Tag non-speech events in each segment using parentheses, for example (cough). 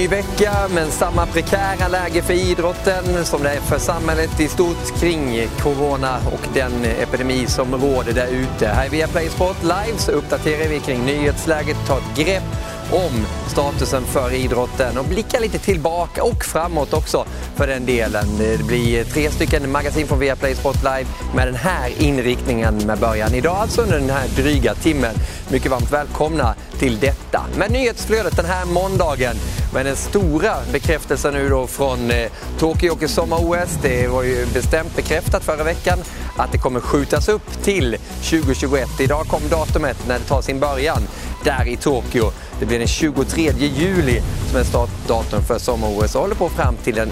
Ny vecka men samma prekära läge för idrotten som det är för samhället i stort kring corona och den epidemi som råder där ute. Här via Play Sport Live så uppdaterar vi kring nyhetsläget, tar ett grepp om statusen för idrotten och blicka lite tillbaka och framåt också för den delen. Det blir tre stycken magasin från Viaplay Sport Live med den här inriktningen med början idag, alltså under den här dryga timmen. Mycket varmt välkomna till detta. med nyhetsflödet den här måndagen med den stora bekräftelsen nu då från eh, Tokyo och sommar-OS. Det var ju bestämt bekräftat förra veckan att det kommer skjutas upp till 2021. Idag kom datumet när det tar sin början där i Tokyo. Det blir den 23 juli som är startdatum för sommar-OS och håller på fram till den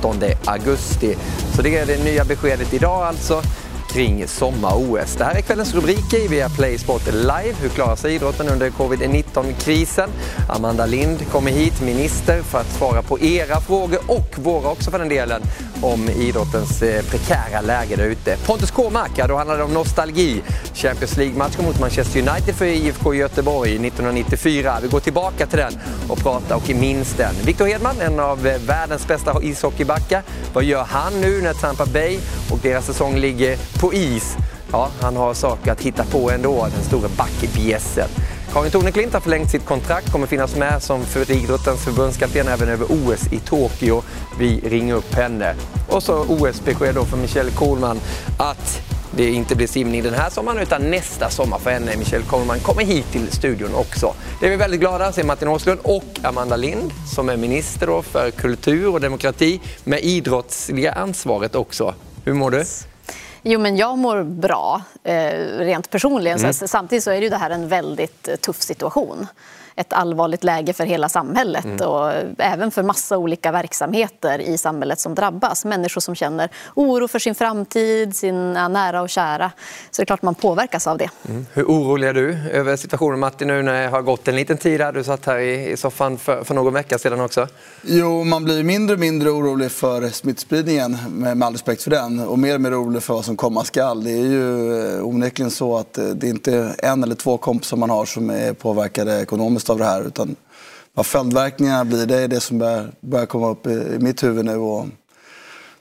8 augusti. Så det är det nya beskedet idag alltså kring sommar-OS. Det här är kvällens rubriker i Viaplay Sport Live. Hur klarar sig idrotten under covid-19-krisen? Amanda Lind kommer hit, minister, för att svara på era frågor och våra också för den delen om idrottens eh, prekära läge där ute. Pontus Kåmark, ja, då handlar det om nostalgi. Champions League-matchen mot Manchester United för IFK Göteborg 1994. Vi går tillbaka till den och pratar och minns den. Victor Hedman, en av eh, världens bästa ishockeybackar. Vad gör han nu när Tampa Bay och deras säsong ligger på is? Ja, han har saker att hitta på ändå, den stora backbjässen. Karin Torneklint har förlängt sitt kontrakt, kommer finnas med som för idrottens förbundskapten även över OS i Tokyo. Vi ringer upp henne. Och så OS-besked då för Michelle Kohlman att det inte blir simning den här sommaren utan nästa sommar för henne. Michelle Kohlman kommer hit till studion också. Det är vi väldigt glada, säger Martin Åslund och Amanda Lind som är minister för kultur och demokrati med idrottsliga ansvaret också. Hur mår du? Jo, men jag mår bra, eh, rent personligen. Mm. Så, samtidigt så är det, det här en väldigt tuff situation ett allvarligt läge för hela samhället mm. och även för massa olika verksamheter i samhället som drabbas. Människor som känner oro för sin framtid, sina nära och kära. Så det är klart man påverkas av det. Mm. Hur orolig är du över situationen Martin nu när det har gått en liten tid här? Du satt här i, soffan för, för någon vecka sedan också. Jo, man blir mindre och mindre orolig för smittspridningen med, med all respekt för den och mer och mer orolig för vad som komma skall. Det är ju eh, onekligen så att eh, det är inte en eller två kompisar man har som är påverkade ekonomiskt av det här. Utan vad följdverkningarna blir, det är det som börjar, börjar komma upp i, i mitt huvud nu. Och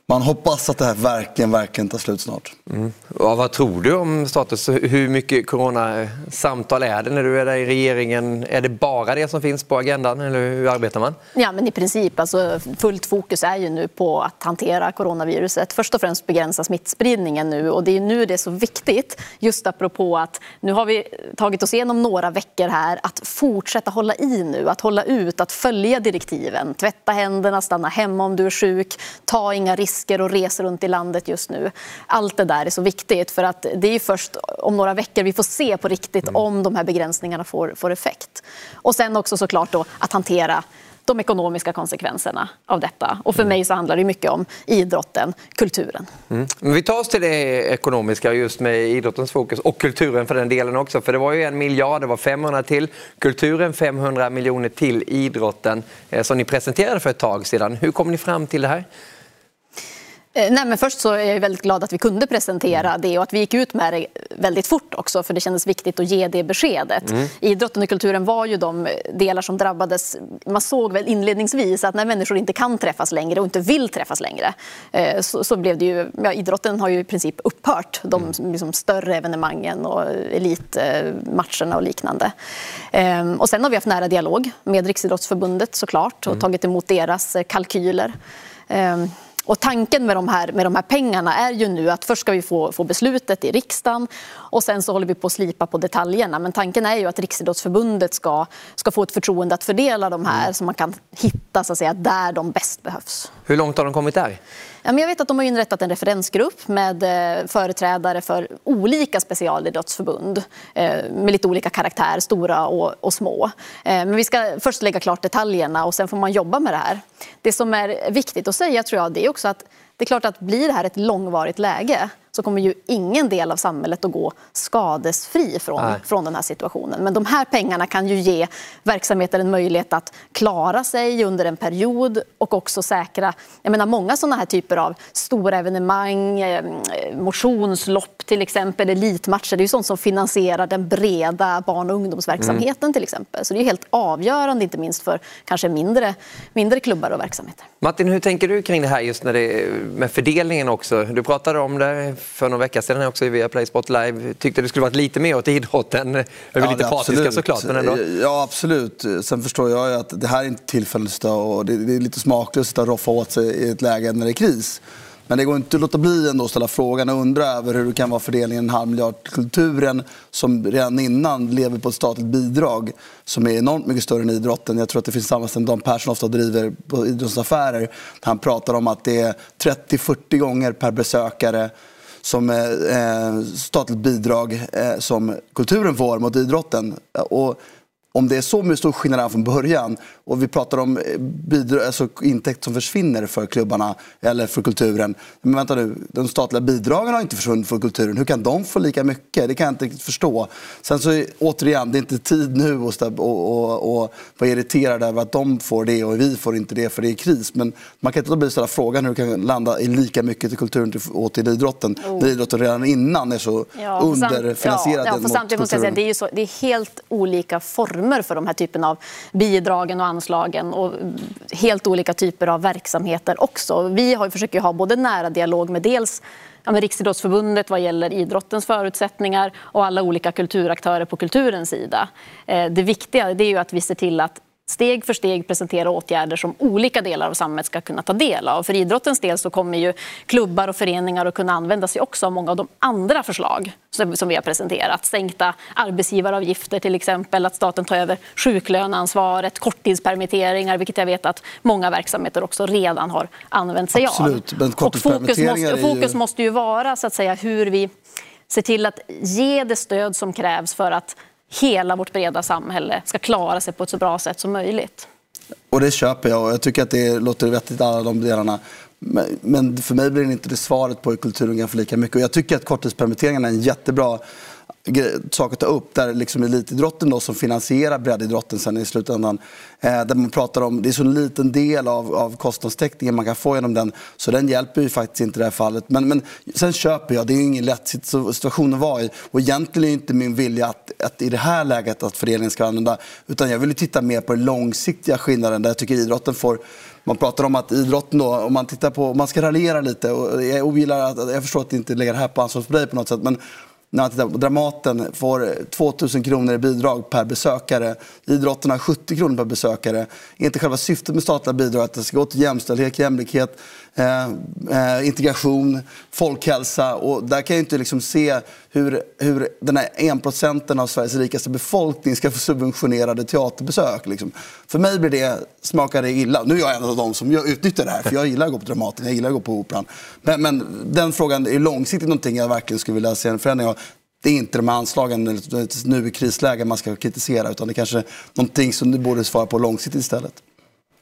man hoppas att det här verkligen, verkligen tar slut snart. Mm. Ja, vad tror du om status? Hur mycket coronasamtal är det när du är där i regeringen? Är det bara det som finns på agendan eller hur arbetar man? Ja, men i princip. Alltså, fullt fokus är ju nu på att hantera coronaviruset. Först och främst begränsa smittspridningen nu och det är nu det är så viktigt, just apropå att nu har vi tagit oss igenom några veckor här, att fortsätta hålla i nu, att hålla ut, att följa direktiven. Tvätta händerna, stanna hemma om du är sjuk, ta inga risker risker och reser runt i landet just nu. Allt det där är så viktigt för att det är först om några veckor vi får se på riktigt mm. om de här begränsningarna får, får effekt. Och sen också såklart då att hantera de ekonomiska konsekvenserna av detta. Och för mm. mig så handlar det mycket om idrotten, kulturen. Mm. Vi tar oss till det ekonomiska just med idrottens fokus och kulturen för den delen också. För det var ju en miljard, det var 500 till kulturen, 500 miljoner till idrotten eh, som ni presenterade för ett tag sedan. Hur kom ni fram till det här? Eh, nej, men först så är jag väldigt glad att vi kunde presentera det och att vi gick ut med det väldigt fort också för det kändes viktigt att ge det beskedet. Mm. Idrotten och kulturen var ju de delar som drabbades. Man såg väl inledningsvis att när människor inte kan träffas längre och inte vill träffas längre eh, så, så blev det ju, ja, idrotten har ju i princip upphört. De mm. liksom, större evenemangen och elitmatcherna och liknande. Ehm, och sen har vi haft nära dialog med Riksidrottsförbundet såklart och mm. tagit emot deras kalkyler. Ehm, och tanken med de, här, med de här pengarna är ju nu att först ska vi få, få beslutet i riksdagen och sen så håller vi på att slipa på detaljerna. Men tanken är ju att Riksidrottsförbundet ska, ska få ett förtroende att fördela de här mm. så man kan hitta så att säga, där de bäst behövs. Hur långt har de kommit där? Jag vet att de har inrättat en referensgrupp med eh, företrädare för olika specialidrottsförbund eh, med lite olika karaktär, stora och, små. Eh, men vi ska först lägga klart detaljerna och sen får man jobba med det här. Det som är viktigt att säga tror jag, det är också att det är klart att blir det här ett långvarigt läge så kommer ju ingen del av samhället att gå skadesfri från, från den här situationen. Men de här pengarna kan ju ge verksamheter en möjlighet att klara sig under en period och också säkra, jag menar många sådana här typer av stora evenemang, eh, motionslopp till exempel, elitmatcher, det är ju sånt som finansierar den breda barn och ungdomsverksamheten mm. till exempel. Så det är helt avgörande, inte minst för kanske mindre, mindre klubbar och verksamheter. Martin, hur tänker du kring det här just när det, med fördelningen också? Du pratade om det för några veckor sedan också i Viaplay Sport Live. Tyckte det skulle varit lite mer åt idrotten. (laughs) Vi är ja, lite partiska såklart. Men ändå. Ja, absolut. Sen förstår jag ju att det här är inte tillfälligt och det är lite smaklöst att roffa åt sig i ett läge när det är kris. Men det går inte att låta bli ändå att ställa frågan och undra över hur det kan vara fördelningen en halv miljard till kulturen som redan innan lever på ett statligt bidrag som är enormt mycket större än idrotten. Jag tror att det finns samma som Dan Persson ofta driver på idrottsaffärer. Han pratar om att det är 30-40 gånger per besökare som eh, eh, statligt bidrag eh, som kulturen får mot idrotten. Och om det är så mycket stor skillnad från början och vi pratar om eh, bidrag, alltså intäkt som försvinner för klubbarna eller för kulturen. Men vänta nu, de statliga bidragen har inte försvunnit för kulturen. Hur kan de få lika mycket? Det kan jag inte riktigt förstå. Sen så återigen, det är inte tid nu att och, och, och vara irriterad över att de får det och vi får inte det för det är kris. Men man kan inte låta bli ställa frågan hur det kan landa i lika mycket till kulturen och till idrotten. Oh. När idrotten redan innan är så ja, underfinansierad ja, ja, samtidigt måste jag säga, det är, så, det är helt olika former för de här typen av bidragen och anslagen och helt olika typer av verksamheter också. Vi har, försöker ha både nära dialog med dels ja, med Riksidrottsförbundet vad gäller idrottens förutsättningar och alla olika kulturaktörer på kulturens sida. Eh, det viktiga är ju att vi ser till att steg för steg presentera åtgärder som olika delar av samhället ska kunna ta del av. För idrottens del så kommer ju klubbar och föreningar att kunna använda sig också av många av de andra förslag som vi har presenterat. Sänkta arbetsgivaravgifter till exempel, att staten tar över sjuklöneansvaret, korttidspermitteringar, vilket jag vet att många verksamheter också redan har använt sig Absolut, av. Men och fokus, måste, fokus ju... måste ju vara så att säga hur vi ser till att ge det stöd som krävs för att hela vårt breda samhälle ska klara sig på ett så bra sätt som möjligt. Och det köper jag och jag tycker att det låter vettigt alla de delarna. Men för mig blir det inte det svaret på hur kulturen kan få lika mycket. Och jag tycker att korttidspermitteringarna är en jättebra sak att ta upp. Där liksom elitidrotten då, som finansierar breddidrotten sen i slutändan. Eh, där man pratar om, det är så en liten del av, av kostnadstäckningen man kan få genom den. Så den hjälper ju faktiskt inte i det här fallet. Men, men sen köper jag, det är ju ingen lätt situation att vara i. Och egentligen är inte min vilja att, att i det här läget att föreningen ska använda. Utan jag vill titta mer på den långsiktiga skillnaden där jag tycker idrotten får man pratar om att idrotten då, om man tittar på, man ska raljera lite och jag ogillar att, jag förstår att det inte lägger det här på ansvaret på dig på något sätt men när man tittar på Dramaten får eh, 2000 kronor i bidrag per besökare. Idrotten har 70 kronor per besökare. Är inte själva syftet med statliga bidrag att det ska gå till jämställdhet, jämlikhet, Eh, eh, integration, folkhälsa. Och där kan jag inte liksom se hur, hur den här enprocenten av Sveriges rikaste befolkning ska få subventionerade teaterbesök. Liksom. För mig blir det, smakar det illa. Nu är jag en av de som utnyttjar det här, för jag gillar att gå på Dramaten, jag gillar att gå på Operan. Men, men den frågan är långsiktigt någonting jag verkligen skulle vilja se en förändring av. Det är inte de här anslagen nu i krisläge man ska kritisera, utan det är kanske är någonting som du borde svara på långsiktigt istället.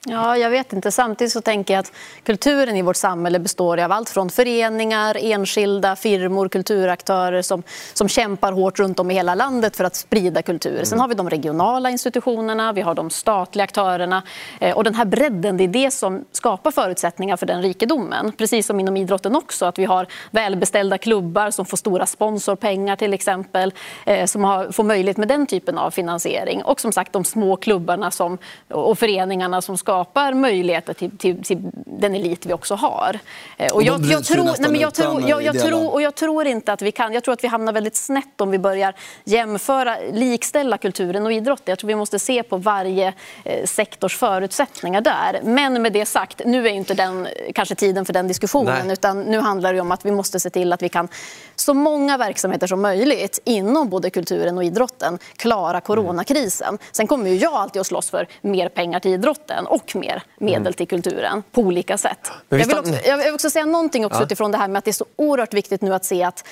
Ja, jag vet inte. Samtidigt så tänker jag att kulturen i vårt samhälle består av allt från föreningar, enskilda, firmor, kulturaktörer som, som kämpar hårt runt om i hela landet för att sprida kultur. Mm. Sen har vi de regionala institutionerna, vi har de statliga aktörerna eh, och den här bredden, det är det som skapar förutsättningar för den rikedomen. Precis som inom idrotten också, att vi har välbeställda klubbar som får stora sponsorpengar till exempel, eh, som har, får möjlighet med den typen av finansiering. Och som sagt de små klubbarna som, och föreningarna som skapar skapar möjligheter till, till, till den elit vi också har. Eh, och jag, jag, tror, nej, men jag, tror, jag, jag, tror, och jag tror inte att vi kan. Jag tror att vi hamnar väldigt snett om vi börjar jämföra, likställa kulturen och idrotten. Jag tror vi måste se på varje eh, sektors förutsättningar där. Men med det sagt, nu är inte den kanske tiden för den diskussionen. Nej. Utan nu handlar det om att vi måste se till att vi kan så många verksamheter som möjligt inom både kulturen och idrotten klara coronakrisen. Sen kommer ju jag alltid att slåss för mer pengar till idrotten och och mer medel mm. till kulturen på olika sätt. Jag vill, också, jag vill också säga någonting också ja. utifrån det här med att det är så oerhört viktigt nu att se att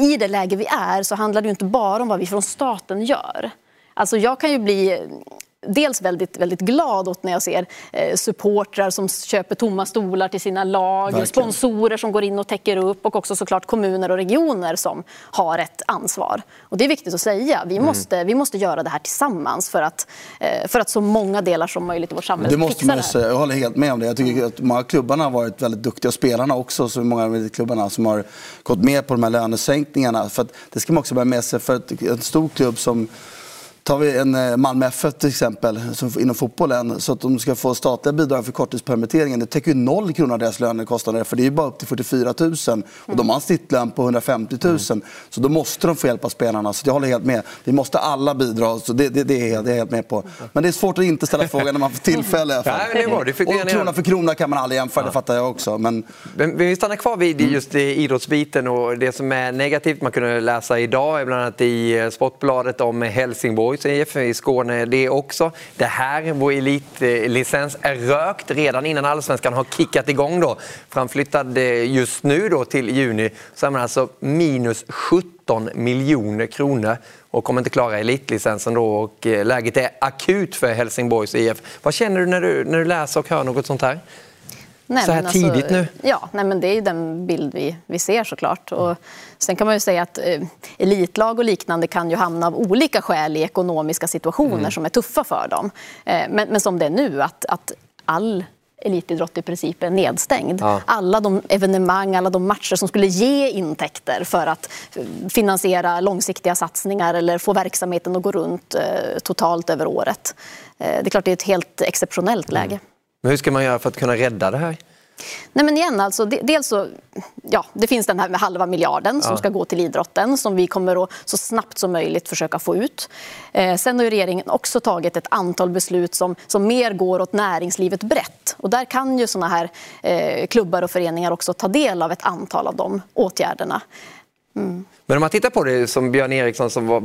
i det läge vi är så handlar det inte bara om vad vi från staten gör. Alltså jag kan ju bli dels väldigt, väldigt glad åt när jag ser eh, supportrar som köper tomma stolar till sina lag, Verkligen. sponsorer som går in och täcker upp och också såklart kommuner och regioner som har ett ansvar. Och det är viktigt att säga. Vi, mm. måste, vi måste göra det här tillsammans för att, eh, för att så många delar som möjligt i vårt samhälle det måste man säga. Jag håller helt med om det. Jag tycker mm. att många klubbarna har varit väldigt duktiga, spelarna också, så många av klubbarna som har gått med på de här lönesänkningarna. För det ska man också bära med sig. För att en stor klubb som Tar vi en eh, Malmö FF till exempel, inom fotbollen, så att de ska få statliga bidrag för korttidspermitteringen. Det täcker ju noll kronor av deras lönekostnader, för det är bara upp till 44 000. Och de har en snittlön på 150 000. Mm. Så då måste de få hjälp av spelarna. Så jag håller helt med. Vi måste alla bidra, så det, det, det, är jag helt med på. Men det är svårt att inte ställa (laughs) frågan när man får tillfälle. I Nej, det är bra. Det och krona för krona kan man aldrig jämföra, det fattar jag också. Men... Men vi stannar kvar vid mm. just idrottsbiten och det som är negativt. Man kunde läsa idag, bland annat i eh, Sportbladet, om Helsingborgs IF i Skåne det också. Det här, vår elitlicens, är rökt redan innan allsvenskan har kickat igång. Då. Framflyttad eh, just nu då till juni så är man alltså minus 17 miljoner kronor och kommer inte klara elitlicensen då och eh, läget är akut för Helsingborgs IF. Vad känner du när du, när du läser och hör något sånt här? Nej, så här alltså, tidigt nu? Ja, nej, men det är ju den bild vi, vi ser såklart. Och sen kan man ju säga att eh, elitlag och liknande kan ju hamna av olika skäl i ekonomiska situationer mm. som är tuffa för dem. Eh, men, men som det är nu, att, att all elitidrott i princip är nedstängd. Ja. Alla de evenemang, alla de matcher som skulle ge intäkter för att eh, finansiera långsiktiga satsningar eller få verksamheten att gå runt eh, totalt över året. Eh, det är klart det är ett helt exceptionellt läge. Mm. Men hur ska man göra för att kunna rädda det här? Nej, men igen, alltså, dels så, ja, det finns den här med halva miljarden som ja. ska gå till idrotten som vi kommer att så snabbt som möjligt försöka få ut. Eh, sen har regeringen också tagit ett antal beslut som, som mer går åt näringslivet brett. Och där kan ju såna här eh, klubbar och föreningar också ta del av ett antal av de åtgärderna. Mm. Men om man tittar på det som Björn Eriksson som var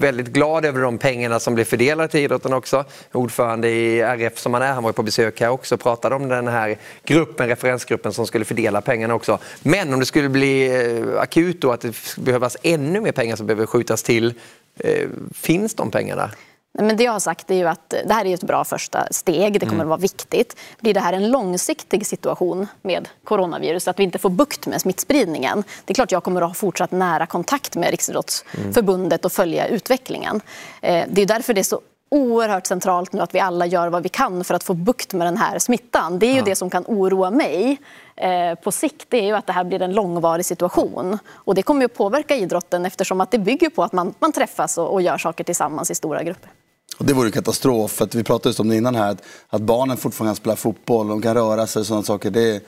väldigt glad över de pengarna som blev fördelade till idrotten också. Ordförande i RF som han är, han var på besök här också och pratade om den här gruppen, referensgruppen som skulle fördela pengarna också. Men om det skulle bli eh, akut då att det behövas ännu mer pengar som behöver skjutas till, eh, finns de pengarna? Men det jag har sagt är ju att det här är ett bra första steg. Det kommer mm. att vara viktigt. Blir det här en långsiktig situation med coronavirus, att vi inte får bukt med smittspridningen, det är klart jag kommer att ha fortsatt nära kontakt med Riksidrottsförbundet och följa utvecklingen. Eh, det är därför det är så oerhört centralt nu att vi alla gör vad vi kan för att få bukt med den här smittan. Det är ju ja. det som kan oroa mig Eh, på sikt. Det är ju att det här blir en långvarig situation. Och det kommer att påverka idrotten eftersom att det bygger på att man, man träffas och, och gör saker tillsammans i stora grupper. Och det vore katastrof. För att vi pratade just om det innan här. Att, att barnen fortfarande kan spela fotboll, de kan röra sig och sådana saker. Det,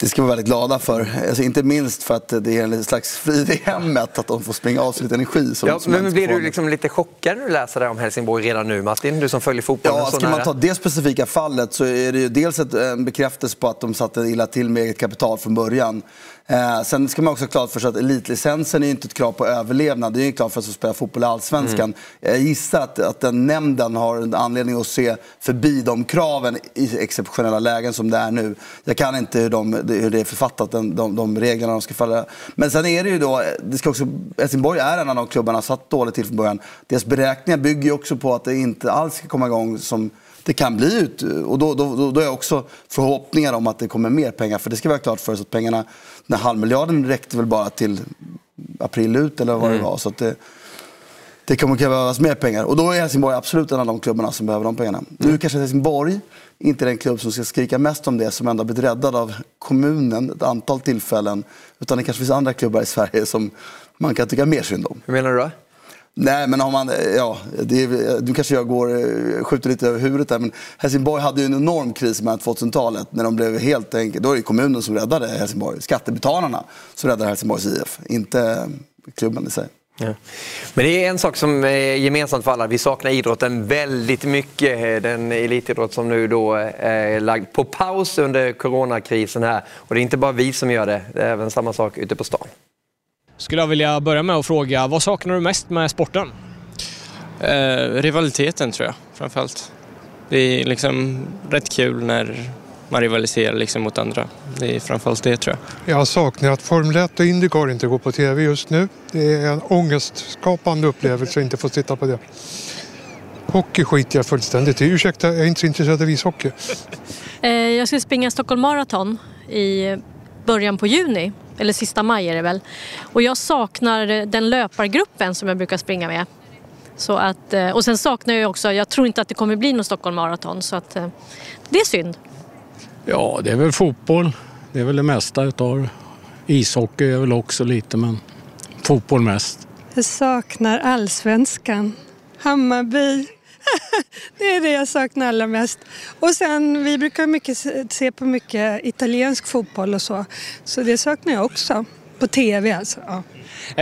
det ska vi vara väldigt glada för. Alltså, inte minst för att det är en slags frid i hemmet, att de får springa av sig lite energi. Som, ja, som men blir du liksom lite chockad när du läser det om Helsingborg redan nu, Martin? Du som följer fotbollen ja, Ska man ta det specifika fallet så är det ju dels en bekräftelse på att de satte illa till med eget kapital från början. Eh, sen ska man också ha klart för sig att elitlicensen är inte ett krav på överlevnad. Det är ett krav för att få spela fotboll i Allsvenskan. Mm. Jag gissar att, att den nämnden har en anledning att se förbi de kraven i exceptionella lägen som det är nu. Jag kan inte hur, de, hur det är författat, de, de, de reglerna de ska följa. Men sen är det ju då, det ska också, Helsingborg är en av de klubbarna som satt dåligt till från början. Deras beräkningar bygger ju också på att det inte alls ska komma igång som det kan bli ut. Och då, då, då är jag också förhoppningar om att det kommer mer pengar. För det ska vara klart för oss att pengarna, den halvmiljarden räckte väl bara till april ut eller vad mm. det var. Så det, det kommer krävas mer pengar. Och då är Helsingborg absolut en av de klubbarna som behöver de pengarna. Mm. Nu kanske Helsingborg inte är den klubb som ska skrika mest om det, som ändå blivit räddad av kommunen ett antal tillfällen. Utan det kanske finns andra klubbar i Sverige som man kan tycka mer synd om. Hur menar du då? Nej, men har man, ja, det är, nu kanske jag går, eh, skjuter lite över huvudet där, men Helsingborg hade ju en enorm kris med 2000-talet när de blev helt enkelt, då är det kommunen som räddade Helsingborg, skattebetalarna som räddade Helsingborgs IF, inte klubben i sig. Ja. Men det är en sak som är gemensamt för alla. Vi saknar idrotten väldigt mycket. Den elitidrott som nu då eh, är lagd på paus under coronakrisen här. Och det är inte bara vi som gör det, det är även samma sak ute på stan skulle jag vilja börja med att fråga, vad saknar du mest med sporten? Eh, rivaliteten tror jag, framförallt. Det är liksom rätt kul när man rivaliserar liksom mot andra. Det är framförallt det tror jag. Jag saknar att Formel 1 och Indycar inte går på tv just nu. Det är en ångestskapande upplevelse att inte få titta på det. Hockey skiter jag fullständigt i. Ursäkta, jag är inte så intresserad av ishockey. Eh, jag ska springa Stockholm Marathon i början på juni, eller sista maj är det väl. Och jag saknar den löpargruppen som jag brukar springa med. Så att, eh, och sen saknar jag också, jag tror inte att det kommer bli någon Stockholm Marathon så att eh, det är synd. Ja, det är väl fotboll. Det är väl det mesta utav. Ishockey är väl också lite, men fotboll mest. Jag saknar allsvenskan. Hammarby. Det är det jag saknar allra mest. Och sen, vi brukar mycket se på mycket italiensk fotboll och så. Så det saknar jag också. På tv alltså. Ja.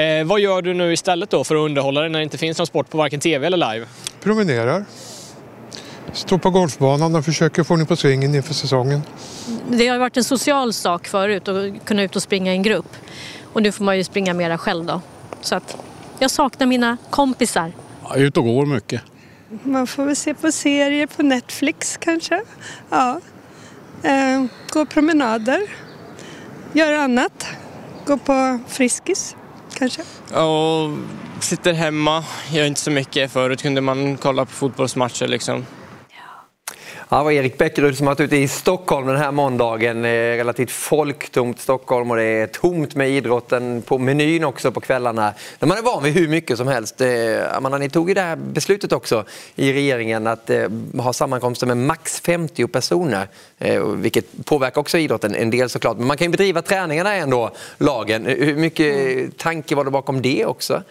Eh, vad gör du nu istället då för att underhålla dig när det inte finns någon sport på varken tv eller live? Promenerar. Står på golfbanan och försöker få ordning på svingen inför säsongen. Det har varit en social sak förut att kunna ut och springa i en grupp. Och nu får man ju springa mera själv då. Så att jag saknar mina kompisar. Ja, ut och går mycket. Man får väl se på serier på Netflix kanske. Ja. Eh, gå promenader. Göra annat. Gå på Friskis kanske. Och sitter hemma, gör inte så mycket. Förut kunde man kolla på fotbollsmatcher liksom. Ja, det var Erik Bäckerud som har varit ute i Stockholm den här måndagen. Relativt folktomt Stockholm och det är tomt med idrotten på menyn också på kvällarna. När man är van vid hur mycket som helst. Amanda, ni tog ju det här beslutet också i regeringen att ha sammankomster med max 50 personer. Vilket påverkar också idrotten en del såklart. Men man kan ju bedriva träningarna ändå, lagen. Hur mycket tanke var det bakom det också?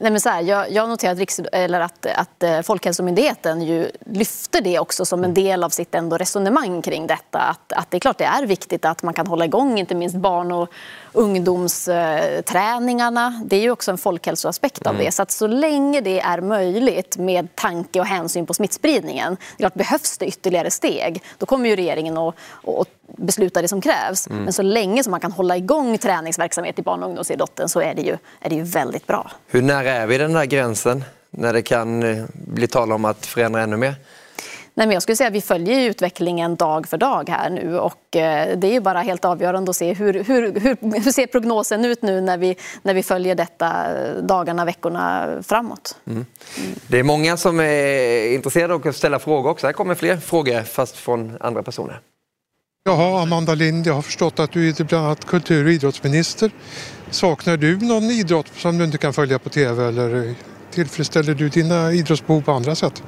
Nej, men så här, jag, jag noterar att, Riks, eller att, att eh, Folkhälsomyndigheten ju lyfter det också som en del av sitt ändå resonemang kring detta. Att, att det är klart det är viktigt att man kan hålla igång inte minst barn och ungdomsträningarna. Det är ju också en folkhälsoaspekt av det. Mm. Så att så länge det är möjligt med tanke och hänsyn på smittspridningen, det klart, behövs det ytterligare steg, då kommer ju regeringen att, att besluta det som krävs. Mm. Men så länge som man kan hålla igång träningsverksamhet i barn och ungdomsidrotten så är det ju, är det ju väldigt bra. Hur nära är vi den där gränsen när det kan eh, bli tal om att förändra ännu mer? Nej, men jag skulle säga att vi följer utvecklingen dag för dag här nu och eh, det är ju bara helt avgörande att se hur, hur, hur, hur ser prognosen ut nu när vi, när vi följer detta eh, dagarna, veckorna framåt. Mm. Det är många som är intresserade av att ställa frågor också. Här kommer fler frågor fast från andra personer. Jaha, Amanda Lind, jag har förstått att du är bland annat kultur och idrottsminister. Saknar du någon idrott som du inte kan följa på tv eller tillfredsställer du dina idrottsbehov på andra sätt?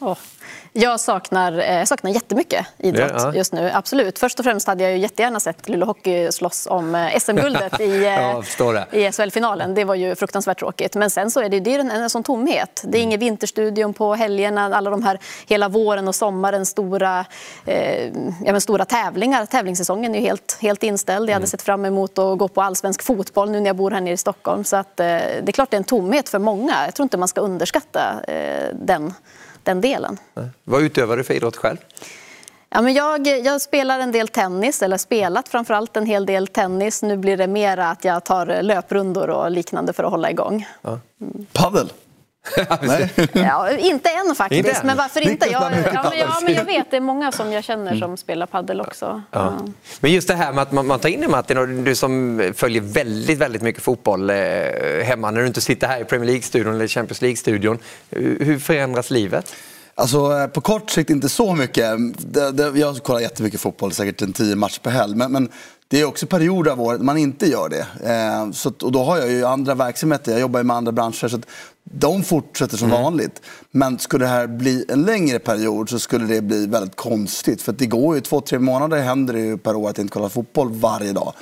Oh. Jag saknar, eh, saknar jättemycket idrott ja, ja. just nu. Absolut. Först och främst hade jag ju jättegärna sett Luleå Hockey slåss om eh, SM-guldet i, (laughs) ja, eh, i SHL-finalen. Det var ju fruktansvärt tråkigt. Men sen så är det, det är en, en sån tomhet. Det är ingen vinterstudion på helgerna. Alla de här, hela våren och sommaren stora, eh, ja, stora tävlingar. Tävlingssäsongen är ju helt, helt inställd. Jag hade mm. sett fram emot att gå på allsvensk fotboll nu när jag bor här nere i Stockholm. Så att, eh, det är klart det är en tomhet för många. Jag tror inte man ska underskatta eh, den den delen. Vad utövar du för idrott själv? Ja, men jag, jag spelar en del tennis, eller spelat framförallt en hel del tennis. Nu blir det mer att jag tar löprundor och liknande för att hålla igång. Ja. Paddel? (laughs) Ja, inte än faktiskt, inte men varför inte? Jag, ja, men, ja, men jag vet, det är många som jag känner som mm. spelar padel också. Ja. Men just det här med att man, man tar in det Martin, och du som följer väldigt, väldigt mycket fotboll eh, hemma när du inte sitter här i Premier League-studion eller Champions League-studion. Hur förändras livet? Alltså eh, på kort sikt inte så mycket. Det, det, jag kollar jättemycket fotboll, säkert en tio matcher per helg. Men, men det är också perioder av året man inte gör det. Eh, så, och då har jag ju andra verksamheter, jag jobbar med andra branscher. Så de fortsätter som mm. vanligt. Men skulle det här bli en längre period så skulle det bli väldigt konstigt. För det går ju två, tre månader händer det ju per år att inte kolla fotboll varje dag.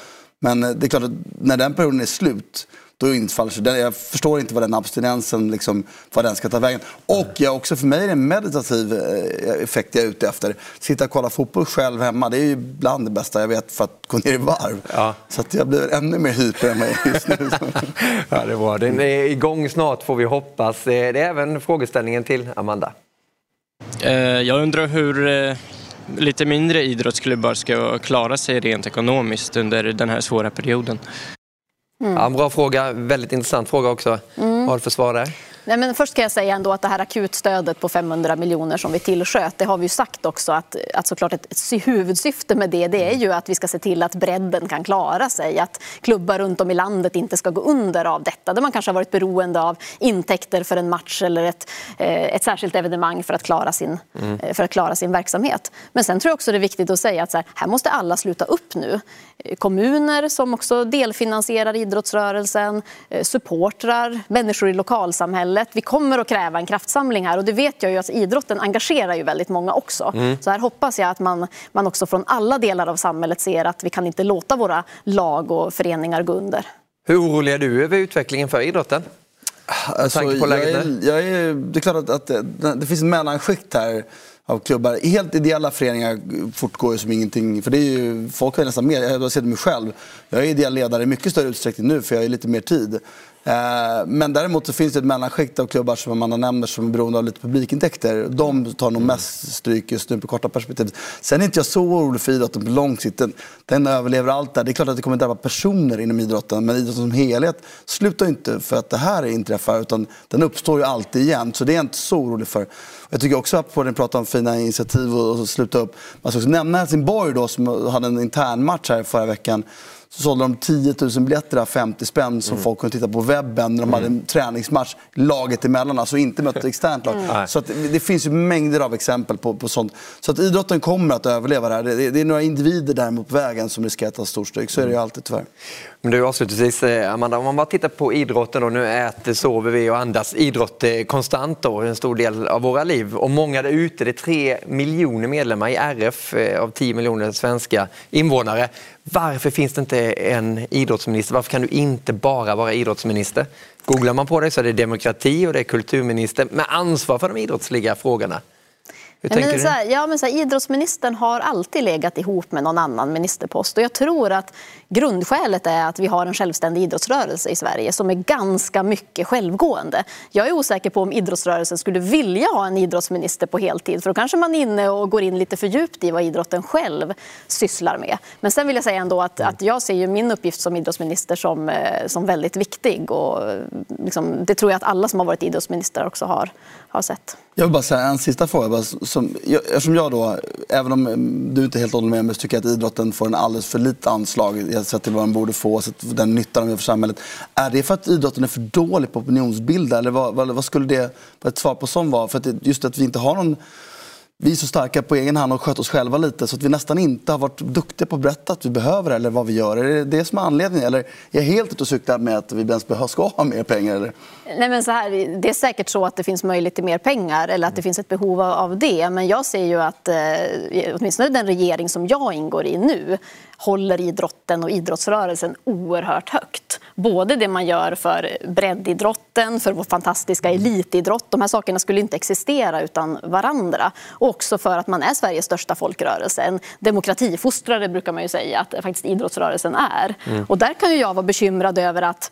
Men eh, det är klart att när den perioden är slut då infaller sig Jag förstår inte vad den abstinensen, liksom, vad den ska ta vägen. Och jag också, för mig är det en meditativ eh, effekt jag är ute efter. Sitta och kolla fotboll själv hemma, det är ju bland det bästa jag vet för att gå ner i varv. Ja. Så att jag blir ännu mer hyper än mig just nu. (laughs) ja, det var. Den är igång snart får vi hoppas. Eh, det är även frågeställningen till Amanda. Eh, jag undrar hur lite mindre idrottsklubbar ska klara sig rent ekonomiskt under den här svåra perioden. Mm. Ja, bra fråga, väldigt intressant fråga också. Mm. Vad har du för svar där? Nej, men först kan jag säga ändå att det här akutstödet på 500 miljoner som vi tillsköt, det har vi ju sagt också att, att såklart ett, ett huvudsyfte med det, det är ju att vi ska se till att bredden kan klara sig, att klubbar runt om i landet inte ska gå under av detta, där man kanske har varit beroende av intäkter för en match eller ett, eh, ett särskilt evenemang för att, klara sin, mm. Eh, för att klara sin verksamhet. Men sen tror jag också det är viktigt att säga att här, här måste alla sluta upp nu. Kommuner som också delfinansierar idrottsrörelsen, supportrar, människor i lokalsamhället samhället. Vi kommer att kräva en kraftsamling här och det vet jag ju att idrotten engagerar ju väldigt många också. Mm. Så här hoppas jag att man, man också från alla delar av samhället ser att vi kan inte låta våra lag och föreningar gå under. Hur orolig är du över utvecklingen för idrotten? Alltså, jag är, jag är, det är klart att, att det, det finns ett mellanskikt här av klubbar. Helt ideella föreningar fortgår ju som ingenting. För det är ju, folk har nästan mer, jag har sett mig själv. Jag är ideell ledare i mycket större utsträckning nu för jag har lite mer tid. Eh, men däremot så finns det ett mellanskikt av klubbar som Amanda nämner som är beroende av lite publikintäkter. De tar nog mest stryk just nu på korta perspektiv. Sen är inte jag så orolig för idrotten på lång sikt. Den, den överlever allt där. Det är klart att det kommer drabba personer inom idrotten. Men idrotten som helhet slutar inte för att det här inträffar. Utan den uppstår ju alltid igen. Så det är jag inte så orolig för. Jag tycker också att på den pratar om fina initiativ och, och sluta upp. Man ska också nämna Helsingborg då som hade en intern match här förra veckan så sålde de 10 000 biljetter 50 spänn som mm. folk kunde titta på webben när de mm. hade en träningsmatch laget emellan, alltså inte mött ett externt lag. Mm. Så det, det, finns ju mängder av exempel på, på sånt. Så att idrotten kommer att överleva det här. Det, det är några individer däremot på vägen som riskerar att ta storstryk, så är det ju alltid tyvärr. Men du avslutningsvis eh, Amanda, om man bara tittar på idrotten då, nu äter, sover vi och andas idrott konstant då, en stor del av våra liv. Och många där ute, det är tre miljoner medlemmar i RF eh, av 10 miljoner svenska invånare. Varför finns det inte en idrottsminister? Varför kan du inte bara vara idrottsminister? Googlar man på det så är det demokrati och det är kulturminister med ansvar för de idrottsliga frågorna. Hur tänker men så här, ja, men så här, idrottsministern har alltid legat ihop med någon annan ministerpost. Och jag tror att grundskälet är att vi har en självständig idrottsrörelse i Sverige som är ganska mycket självgående. Jag är osäker på om idrottsrörelsen skulle vilja ha en idrottsminister på heltid för då kanske man är inne och går in lite för djupt i vad idrotten själv sysslar med. Men sen vill jag säga ändå att, att jag ser ju min uppgift som idrottsminister som, eh, som väldigt viktig och liksom, det tror jag att alla som har varit idrottsministrar också har, har sett. Jag vill bara säga en sista fråga. Som, eftersom jag då, även om du inte helt håller med mig, så tycker jag att idrotten får en alldeles för litet anslag sett till vad den borde få, sett den nytta de gör för samhället. Är det för att idrotten är för dålig på opinionsbilda? Eller vad, vad, vad skulle det, vad ett svar på sån vara? För att just att vi inte har någon vi är så starka på egen hand och sköter oss själva lite så att vi nästan inte har varit duktiga på att berätta att vi behöver eller vad vi gör. Är det det som är anledningen? Eller är jag helt ute och cyklar med att vi ens ska ha mer pengar? Eller? Nej, men så här, det är säkert så att det finns möjlighet till mer pengar eller att det finns ett behov av det. Men jag ser ju att eh, åtminstone den regering som jag ingår i nu håller idrotten och idrottsrörelsen oerhört högt. Både det man gör för breddidrotten, för vår fantastiska elitidrott. De här sakerna skulle inte existera utan varandra. Och också för att man är Sveriges största folkrörelse. En demokratifostrare brukar man ju säga att faktiskt idrottsrörelsen är. Mm. Och där kan jag vara bekymrad över att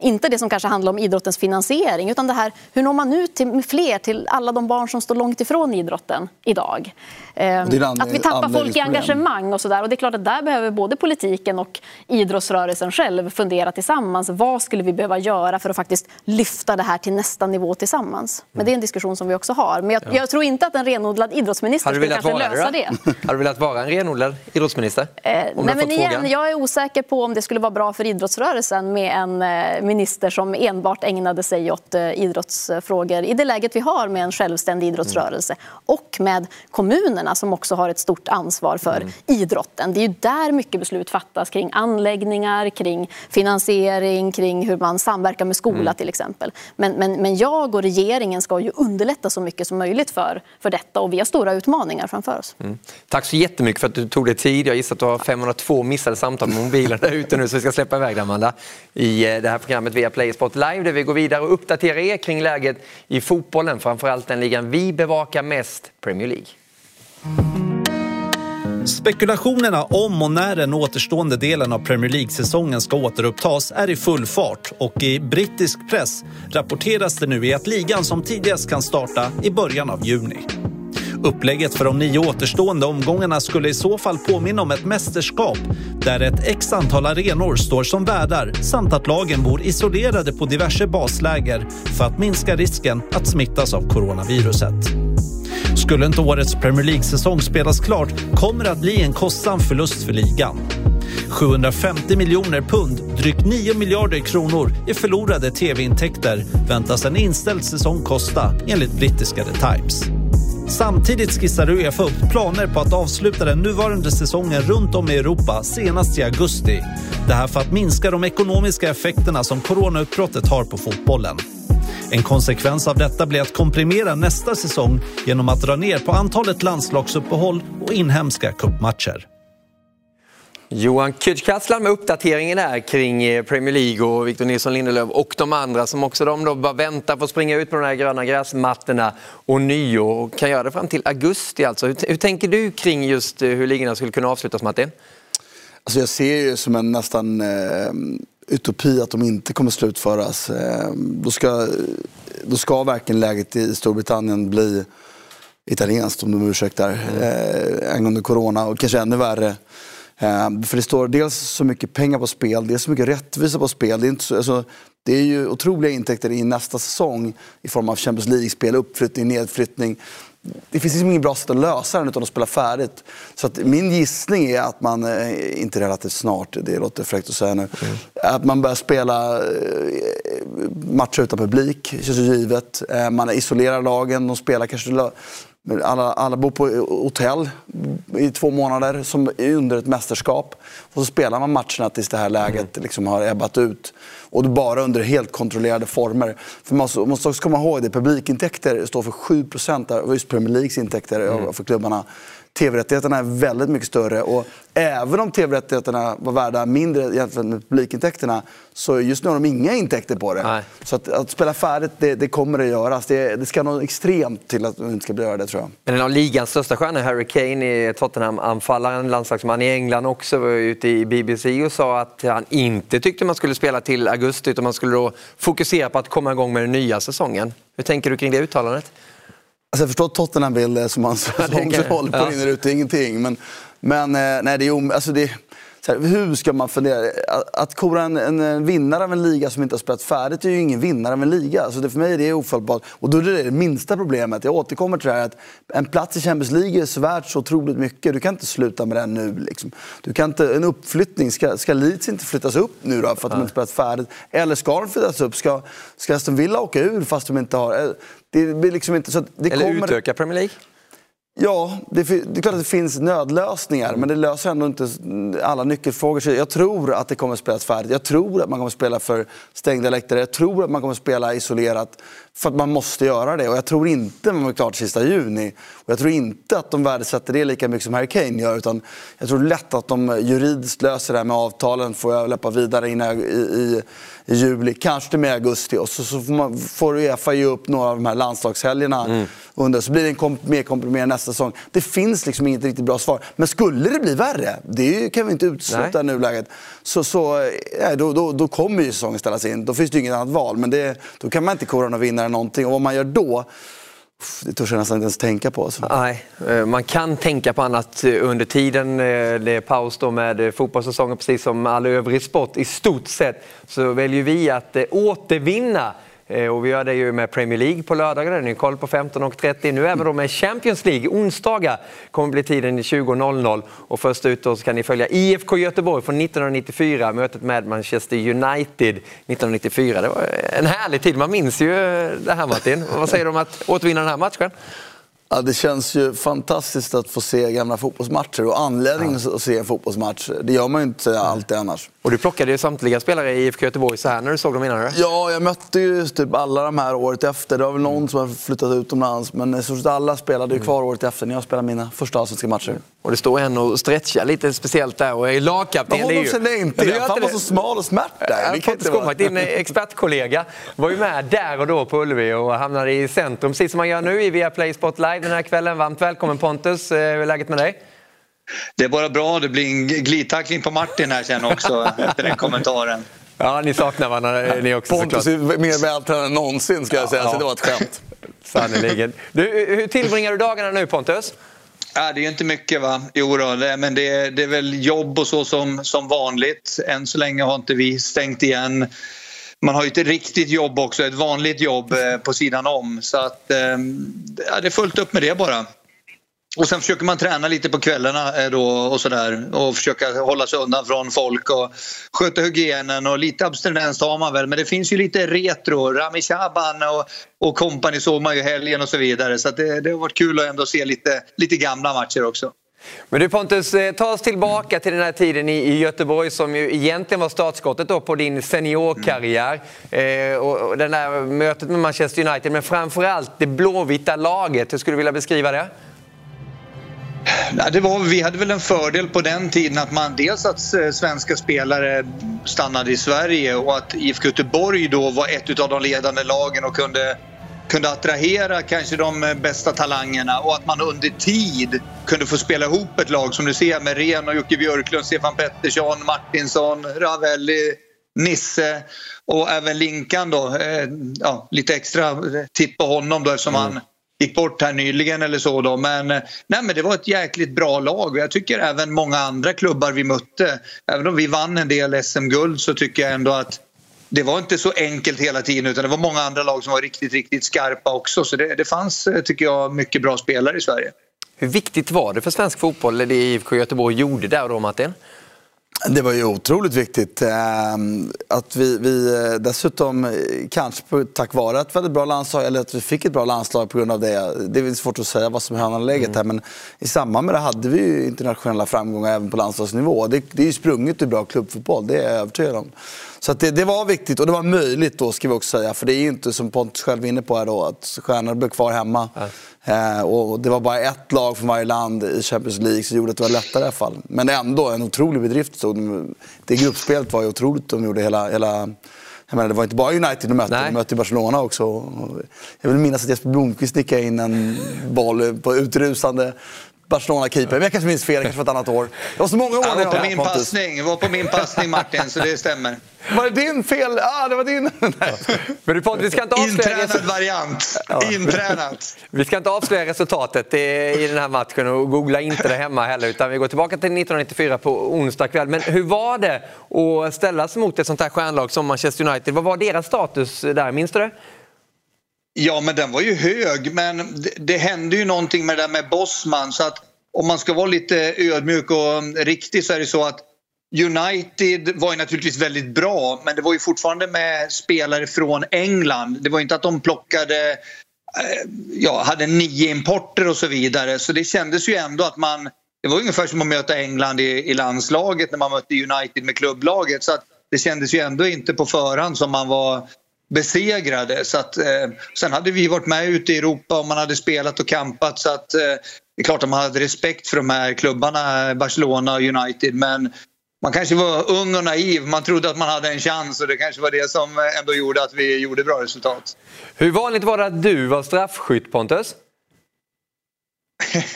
inte det som kanske handlar om idrottens finansiering utan det här hur når man ut till fler, till alla de barn som står långt ifrån idrotten idag. Eh, att vi tappar folk i engagemang och sådär. Och det är klart att där behöver både politiken och idrottsrörelsen själv fundera tillsammans. Vad skulle vi behöva göra för att faktiskt lyfta det här till nästa nivå tillsammans? Men det är en diskussion som vi också har. Men jag, ja. jag tror inte att en renodlad idrottsminister skulle kanske lösa det. (laughs) det. Har du velat vara en renodlad idrottsminister? Eh, nej, men igen, jag är osäker på om det skulle vara bra för idrottsrörelsen med en eh, minister som enbart ägnade sig åt eh, idrottsfrågor i det läget vi har med en självständig idrottsrörelse mm. och med kommunerna som också har ett stort ansvar för mm. idrotten. Det är ju där mycket beslut fattas kring anläggningar, kring finansiering, kring hur man samverkar med skola mm. till exempel. Men, men, men jag och regeringen ska ju underlätta så mycket som möjligt för, för detta och vi har stora utmaningar framför oss. Mm. Tack så jättemycket för att du tog dig tid. Jag gissar att du har 502 missade samtal med mobilen där ute nu så vi ska släppa iväg dig Amanda i eh, det här programmet via Play Sport Live där vi går vidare och uppdaterar er kring läget i fotbollen, framförallt den ligan vi bevakar mest, Premier League. Spekulationerna om och när den återstående delen av Premier League-säsongen ska återupptas är i full fart och i brittisk press rapporteras det nu i att ligan som tidigast kan starta i början av juni. Upplägget för de nio återstående omgångarna skulle i så fall påminna om ett mästerskap där ett x antal arenor står som värdar samt att lagen bor isolerade på diverse basläger för att minska risken att smittas av coronaviruset. Skulle inte årets Premier League-säsong spelas klart kommer det att bli en kostsam förlust för ligan. 750 miljoner pund, drygt 9 miljarder kronor i förlorade tv-intäkter väntas en inställd säsong kosta enligt brittiska The Times. Samtidigt skissar Uefa upp planer på att avsluta den nuvarande säsongen runt om i Europa senast i augusti. Det här för att minska de ekonomiska effekterna som coronautbrottet har på fotbollen. En konsekvens av detta blir att komprimera nästa säsong genom att dra ner på antalet landslagsuppehåll och inhemska cupmatcher. Johan Kücükaslan med uppdateringen här kring eh, Premier League och Victor Nilsson Lindelöf och de andra som också de då bara väntar på att springa ut på de här gröna gräsmattorna och nio och kan göra det fram till augusti. Alltså. Hur, hur tänker du kring just eh, hur ligorna skulle kunna avslutas Martin? Alltså jag ser det som en nästan eh, utopi att de inte kommer slutföras. Eh, då, ska, då ska verkligen läget i Storbritannien bli italienskt om de ursäktar. Mm. Eh, angående corona och kanske ännu värre för det står dels så mycket pengar på spel, dels så mycket rättvisa på spel. Det är, inte så, alltså, det är ju otroliga intäkter i nästa säsong i form av Champions League-spel, uppflyttning, nedflyttning. Det finns liksom inget bra sätt att lösa den utan att spela färdigt. Så att min gissning är att man, eh, inte relativt snart, det låter fräckt att säga nu, mm. att man börjar spela eh, matcher utan publik, det känns ju givet. Man isolerar lagen, de spelar kanske alla, alla bor på hotell i två månader som under ett mästerskap. Och så spelar man matcherna tills det här läget mm. liksom har ebbat ut. Och bara under helt kontrollerade former. För man måste också komma ihåg att publikintäkter står för 7% av just Premier Leagues intäkter mm. för klubbarna tv-rättigheterna är väldigt mycket större. Och även om tv-rättigheterna var värda mindre jämfört med publikintäkterna så just nu har de inga intäkter på det. Nej. Så att, att, spela färdigt, det, det kommer att göras. Det, det ska något extremt till att de inte ska bli göra det tror jag. En av ligans största stjärnor, Harry Kane, Tottenham-anfallaren, landslagsman i England också, var ute i BBC och sa att han inte tyckte man skulle spela till augusti utan man skulle då fokusera på att komma igång med den nya säsongen. Hur tänker du kring det uttalandet? Alltså jag förstår att Tottenham vill (laughs) det som hans roll på ja. ut ingenting. Men, men eh, nej, det är, alltså det, här, hur ska man fundera? Att kora en, en, vinnare av en liga som inte har spelat färdigt är ju ingen vinnare av en liga. Alltså det, för mig är det ofattbart. Och då är det det minsta problemet. Jag återkommer till det här att en plats i Champions League är värt så otroligt mycket. Du kan inte sluta med den nu. Liksom. Du kan inte, en uppflyttning, ska, ska Leeds inte flyttas upp nu då för att de inte spelat färdigt? Eller ska de flyttas upp? Ska, ska Aston Villa åka ur fast de inte har... Det blir liksom inte så det Eller kommer... utöka Premier League? Ja, det, det, är klart att det finns nödlösningar men det löser ändå inte alla nyckelfrågor. Jag tror att det kommer att spelas färdigt. Jag tror att man kommer att spela för stängda läktare. Jag tror att man kommer att spela isolerat för att man måste göra det. Och jag tror inte man är klart sista juni. Och jag tror inte att de värdesätter det lika mycket som Harry Kane gör. Utan jag tror lätt att de juridiskt löser det här med avtalen. Får jag löpa vidare in i, i, i juli, kanske till med augusti. Och så, så får, man, får Uefa ge upp några av de här landslagshelgerna. Mm. Under, så blir det en komp mer komprimerad nästa säsong. Det finns liksom inget riktigt bra svar. Men skulle det bli värre, det kan vi inte utesluta i nuläget, så, så ja, då, då, då, kommer ju säsongen ställas in. Då finns det ju inget annat val. Men det, då kan man inte kora någon vinnare någonting. Och vad man gör då, det törs jag nästan inte ens tänka på. Så. Nej, eh, man kan tänka på annat eh, under tiden. Eh, det är paus då med fotbollssäsongen precis som all övrig sport. I stort sett så väljer vi att återvinna Eh, och vi gör det ju med Premier League på lördagar, ni koll på 15.30. Nu även då med Champions League, onsdagar kommer bli tiden 20.00. Och först ut då så kan ni följa IFK Göteborg från 1994, mötet med Manchester United 1994. Det var en härlig tid, man minns ju det här Martin. Vad säger du om att återvinna den här matchen? Ja, det känns ju fantastiskt att få se gamla fotbollsmatcher och anledningen ja. att se en fotbollsmatch. Det gör man ju inte alltid annars. Och du plockade ju samtliga spelare i IFK Göteborg så här när du såg dem innan? Ja, jag mötte ju typ alla de här året efter. Det var väl någon som har flyttat utomlands, men i stort alla spelade ju kvar året efter när jag spelade mina första allsvenska matcher. Och det står en och stretchar lite speciellt där och är lagkapten. Honom kände jag inte igen. Han var så smal och smärt där. Vara. Din expertkollega var ju med där och då på Ullevi och hamnade i centrum, precis som man gör nu i Viaplay Sport Live den här kvällen. Varmt välkommen Pontus, eh, hur är läget med dig? Det är bara bra, det blir en glidtackling på Martin här sen också (laughs) efter den kommentaren. Ja, ni saknar varandra ni också Pontus är mer vältränad än någonsin ska jag säga, ja. så det var ett skämt. (laughs) Sannerligen. Du, hur tillbringar du dagarna nu Pontus? Ja, det är inte mycket va? Jo då, det, men det, det är väl jobb och så som, som vanligt. Än så länge har inte vi stängt igen. Man har ju ett riktigt jobb också, ett vanligt jobb eh, på sidan om. Så att, ehm, ja, det är fullt upp med det bara. Och sen försöker man träna lite på kvällarna eh, då och sådär och försöka hålla sig undan från folk och sköta hygienen och lite abstinens har man väl men det finns ju lite retro, Rami Shaban och, och kompani såg man ju helgen och så vidare så det, det har varit kul att ändå se lite, lite gamla matcher också. Men du Pontus, eh, ta oss tillbaka till den här tiden i Göteborg som ju egentligen var startskottet då på din seniorkarriär. Mm. Och det där mötet med Manchester United, men framförallt det blåvita laget. Hur skulle du vilja beskriva det? Det var, vi hade väl en fördel på den tiden att man dels att eh, svenska spelare stannade i Sverige och att IFK Göteborg då var ett av de ledande lagen och kunde, kunde attrahera kanske de bästa talangerna och att man under tid kunde få spela ihop ett lag som du ser med Ren och Jocke Björklund, Stefan Pettersson, Martinsson, Ravelli, Nisse och även Linkan då. Eh, ja, lite extra titt på honom då eftersom mm. han gick bort här nyligen eller så då. Men, eh, nej, men det var ett jäkligt bra lag och jag tycker även många andra klubbar vi mötte, även om vi vann en del SM-guld så tycker jag ändå att det var inte så enkelt hela tiden utan det var många andra lag som var riktigt, riktigt skarpa också. Så det, det fanns, eh, tycker jag, mycket bra spelare i Sverige. Hur viktigt var det för svensk fotboll, det IFK Göteborg gjorde där då, Martin? Det var ju otroligt viktigt. Ehm, att vi, vi eh, dessutom, eh, kanske tack vare ett väldigt bra landslag, eller att vi fick ett bra landslag på grund av det. Det är svårt att säga vad som är hönan läget mm. här, men i samband med det hade vi ju internationella framgångar även på landslagsnivå. Det, det är ju sprunget ur bra klubbfotboll, det är jag övertygad om. Så det, det, var viktigt och det var möjligt då ska vi också säga. För det är ju inte som Pontus själv är inne på här då, att stjärnorna blev kvar hemma. Ja. Eh, och det var bara ett lag från varje land i Champions League som gjorde att det var lättare i alla fall. Men ändå en otrolig bedrift. Så det gruppspelet var ju otroligt. De gjorde hela, hela jag menar, det var inte bara United de mötte, de mötte Barcelona också. Jag vill minnas att Jesper Blomqvist nickade in en boll på utrusande Barcelona-keeper. Men jag kanske minns fel, det kanske var ett annat år. Det var så många år ja, var på min passning, Det var på min passning Martin, så det stämmer. Var det din fel? Ja, ah, det var din. (laughs) Men du, vi ska inte avslöja... Intränad variant. Intränat. Vi ska inte avslöja resultatet i den här matchen och googla inte det hemma heller. Utan vi går tillbaka till 1994 på onsdag kväll. Men hur var det att ställas mot ett sånt här stjärnlag som Manchester United? Vad var deras status där? Minns du det? Ja, men den var ju hög. Men det, det hände ju någonting med det där med Bosman. Så att om man ska vara lite ödmjuk och um, riktig så är det så att United var ju naturligtvis väldigt bra men det var ju fortfarande med spelare från England. Det var inte att de plockade, eh, ja, hade nio importer och så vidare. Så det kändes ju ändå att man, det var ungefär som att möta England i, i landslaget när man mötte United med klubblaget. Så att det kändes ju ändå inte på förhand som man var besegrade. Så att, eh, sen hade vi varit med ute i Europa och man hade spelat och kampat så att eh, det är klart att man hade respekt för de här klubbarna, Barcelona och United men man kanske var ung och naiv. Man trodde att man hade en chans och det kanske var det som ändå gjorde att vi gjorde bra resultat. Hur vanligt var det att du var straffskytt Pontus? (laughs)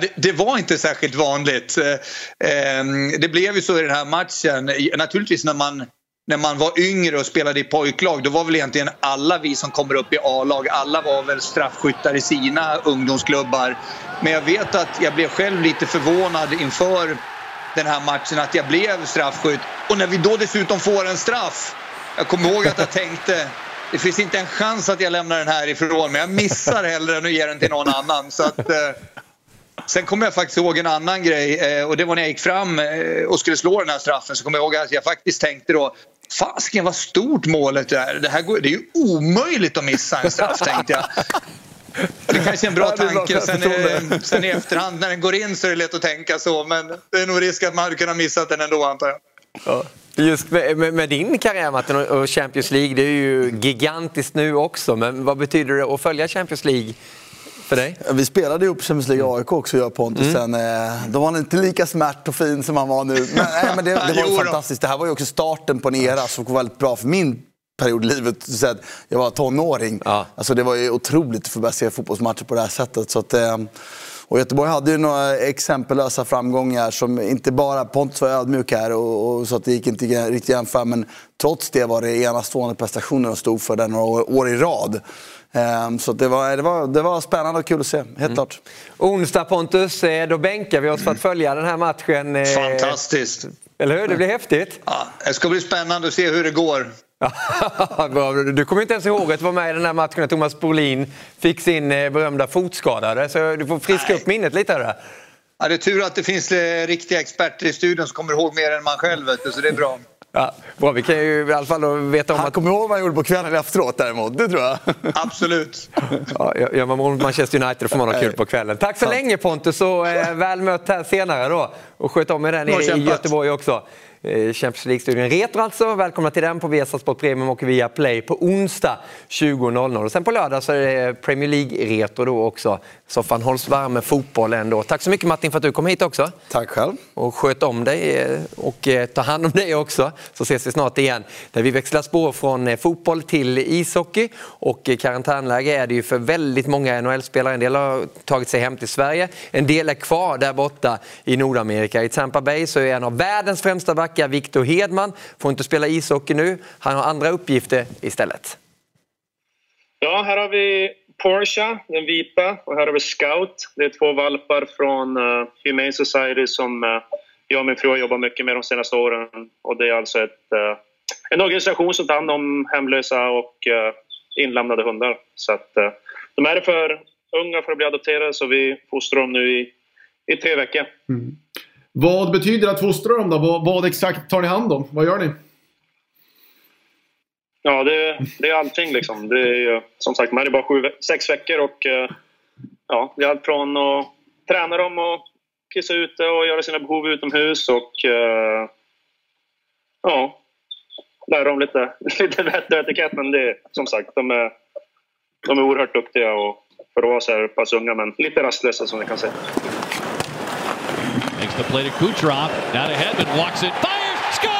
det, det, var inte särskilt vanligt. Eh, ehm, det blev ju så i den här matchen. Naturligtvis när man när man var yngre och spelade i pojklag, då var väl egentligen alla vi som kommer upp i A-lag, alla var väl straffskyttar i sina ungdomsklubbar. Men jag vet att jag blev själv lite förvånad inför den här matchen att jag blev straffskytt. Och när vi då dessutom får en straff. Jag kommer ihåg att jag tänkte det finns inte en chans att jag lämnar den här ifrån men jag missar hellre än att ge den till någon annan. Så att, eh, Sen kommer jag faktiskt ihåg en annan grej eh, och det var när jag gick fram eh, och skulle slå den här straffen så kommer jag ihåg att jag faktiskt tänkte då Fasken vad stort målet är. Det, här går, det är ju omöjligt att missa en straff tänkte jag. Det kanske är en bra tanke. Sen, eh, sen i efterhand när den går in så är det lätt att tänka så men det är nog risk att man hade kunnat missa den ändå antar jag. Ja. Just med, med, med, din karriär Martin och Champions League, det är ju gigantiskt nu också. Men vad betyder det att följa Champions League för dig? Vi spelade ihop Champions League AIK också, jag och Pontus. Mm. Sen, eh, då var han inte lika smärt och fin som han var nu. Men, nej, men det, det var (laughs) ju fantastiskt. Det här var ju också starten på en era som var väldigt bra för min period i livet. Så jag var tonåring. Ja. Alltså, det var ju otroligt att få börja se fotbollsmatcher på det här sättet. Så att, eh, och Göteborg hade ju några exempellösa framgångar som inte bara, Pontus var ödmjuk här och, och så att det gick inte riktigt jämföra men trots det var det enastående prestationer de stod för där några år, år i rad. Ehm, så det var, det, var, det var spännande och kul att se, helt mm. klart. Onsdag Pontus, eh, då bänkar vi oss för att följa den här matchen. Eh, Fantastiskt! Eller hur? Det blir häftigt. Ja, det ska bli spännande att se hur det går. (laughs) du kommer inte ens ihåg att vara med i den här matchen när Thomas Brolin fick sin eh, berömda fotskadade. Så du får friska upp minnet lite. Här. Ja, det är tur att det finns riktiga experter i studion som kommer ihåg mer än man själv. Så det är bra. Ja, bra, vi kan ju i alla fall veta om Han att... kommer ihåg vad han gjorde på kvällen efteråt däremot, det tror jag. (laughs) Absolut. Ja, gör man mot Manchester United får man ha kul på kvällen. Tack så Sant. länge Pontus och eh, väl mött här senare då. Och sköt om er där nere i Göteborg också. Eh, Champions League-studion Retro alltså. Välkomna till den på Viasat Premium och via Play på onsdag 20.00. Och sen på lördag så är det Premier League-retro då också. Soffan hålls varm med fotboll ändå. Tack så mycket Martin för att du kom hit också. Tack själv. Och sköt om dig eh, och eh, ta hand om dig också. Så ses vi snart igen. Där vi växlar spår från fotboll till ishockey. Och karantänläge är det ju för väldigt många NHL-spelare. En del har tagit sig hem till Sverige. En del är kvar där borta i Nordamerika. I Tampa Bay så är en av världens främsta backar, Victor Hedman, får inte spela ishockey nu. Han har andra uppgifter istället. Ja, här har vi Porsche, den vita, och här har vi Scout. Det är två valpar från uh, Humane Society som uh, jag och min fru har jobbat mycket med de senaste åren. Och det är alltså ett, uh, en organisation som tar hand om hemlösa och uh, inlämnade hundar. Så att, de är för unga för att bli adopterade så vi fostrar dem nu i, i tre veckor. Mm. Vad betyder det att fostra dem då? Vad, vad, exakt tar ni hand om? Vad gör ni? Ja, det, det är allting liksom. Det är, som sagt, man är bara sju, sex veckor och eh, ja, det är allt från att träna dem och kissa ute och göra sina behov utomhus och eh, ja, lära dem lite, (laughs) lite vett och etikett. Men det, som sagt, de är, de är oerhört duktiga och för att vara så här pass unga men lite rastlösa som ni kan säga. The play to Kucherov. Now to Hedman. Walks it. Fires. Scores!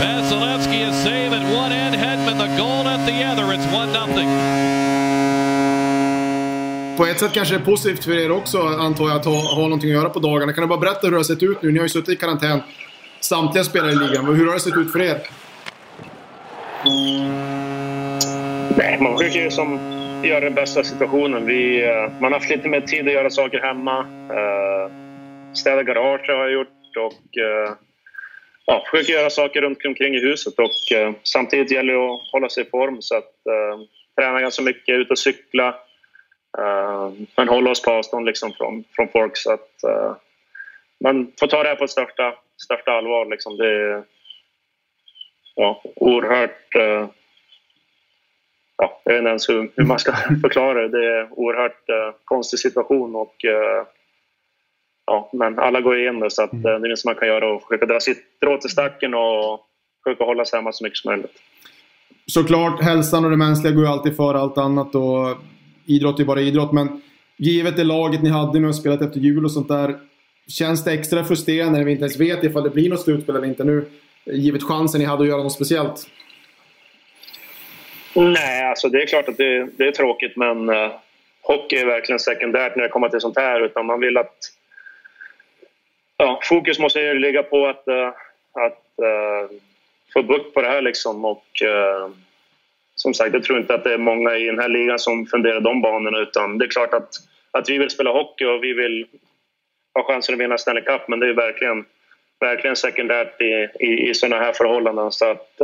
Vasilevsky is save at one end. Hedman the goal at the other. It's 1 nothing. På ett sätt kanske det är positivt för er också, antar jag, att ha, ha någonting att göra på dagarna. Kan du bara berätta hur det har sett ut nu? Ni har ju suttit i karantän, samtliga spelare i ligan. Hur har det sett ut för er? Nej, man försöker ju som göra den bästa situationen. Vi, eh, man har haft lite mer tid att göra saker hemma. Eh, städa garage har jag gjort och eh, ja, försöker göra saker runt omkring i huset. Och, samtidigt gäller det att hålla sig i form så att träna ganska mycket, ut och cykla. Men hålla oss på avstånd liksom från, från folk. Så att, man får ta det här på största, största allvar. Liksom. Det är ja, oerhört ja, jag vet inte ens hur, hur man ska (laughs) förklara det. Det är en oerhört uh, konstig situation och uh, ja, men alla går igenom det så att, det är det som man kan göra och försöka dra sitt strå till stacken och försöka hålla sig hemma så mycket som möjligt. Såklart, hälsan och det mänskliga går ju alltid före allt annat och idrott är bara idrott men givet det laget ni hade nu och spelat efter jul och sånt där Känns det extra frustrerande när vi inte ens vet ifall det blir något slutspel eller inte nu? Givet chansen ni hade att göra något speciellt? Nej, alltså det är klart att det, det är tråkigt men uh, hockey är verkligen sekundärt när det kommer till sånt här. Utan man vill att... Ja, fokus måste ju ligga på att, uh, att uh, få bukt på det här liksom. Och, som sagt, jag tror inte att det är många i den här ligan som funderar de banorna. Utan det är klart att, att vi vill spela hockey och vi vill ha chansen att vinna Stanley Cup. Men det är verkligen, verkligen sekundärt i, i, i sådana här förhållanden. Så att,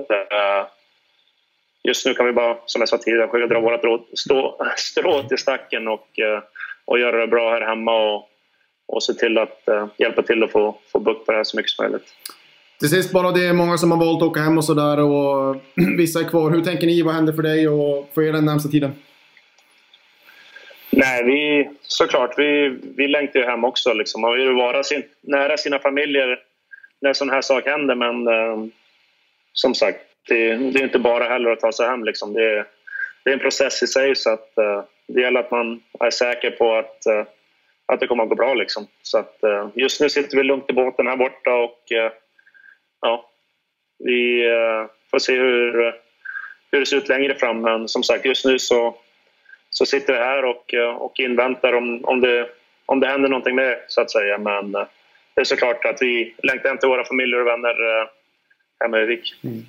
just nu kan vi bara, som jag sa tidigare, försöka dra vårt strå till stacken och, eh, och göra det bra här hemma och, och se till att uh, hjälpa till att få, få bukt på det här så mycket som möjligt. Till sist bara, det är många som har valt att åka hem och sådär och (clears throat) vissa är kvar. Hur tänker ni? Vad händer för dig och för er den närmsta tiden? Nej, vi, såklart. Vi, vi längtar ju hem också. Liksom. Man vill ju vara sin, nära sina familjer när sån här sak händer. Men eh, som sagt, det, det, är inte bara heller att ta sig hem. Liksom. Det, är, det är en process i sig så att uh, det gäller att man är säker på att, uh, att det kommer att gå bra. Liksom. Så att, uh, just nu sitter vi lugnt i båten här borta och ja, vi får se hur, hur det ser ut längre fram. Men som sagt, just nu så, så sitter vi här och, och inväntar om, om, det, om det händer någonting mer så att säga. Men det är såklart att vi längtar hem till våra familjer och vänner hemma i Vik. Mm.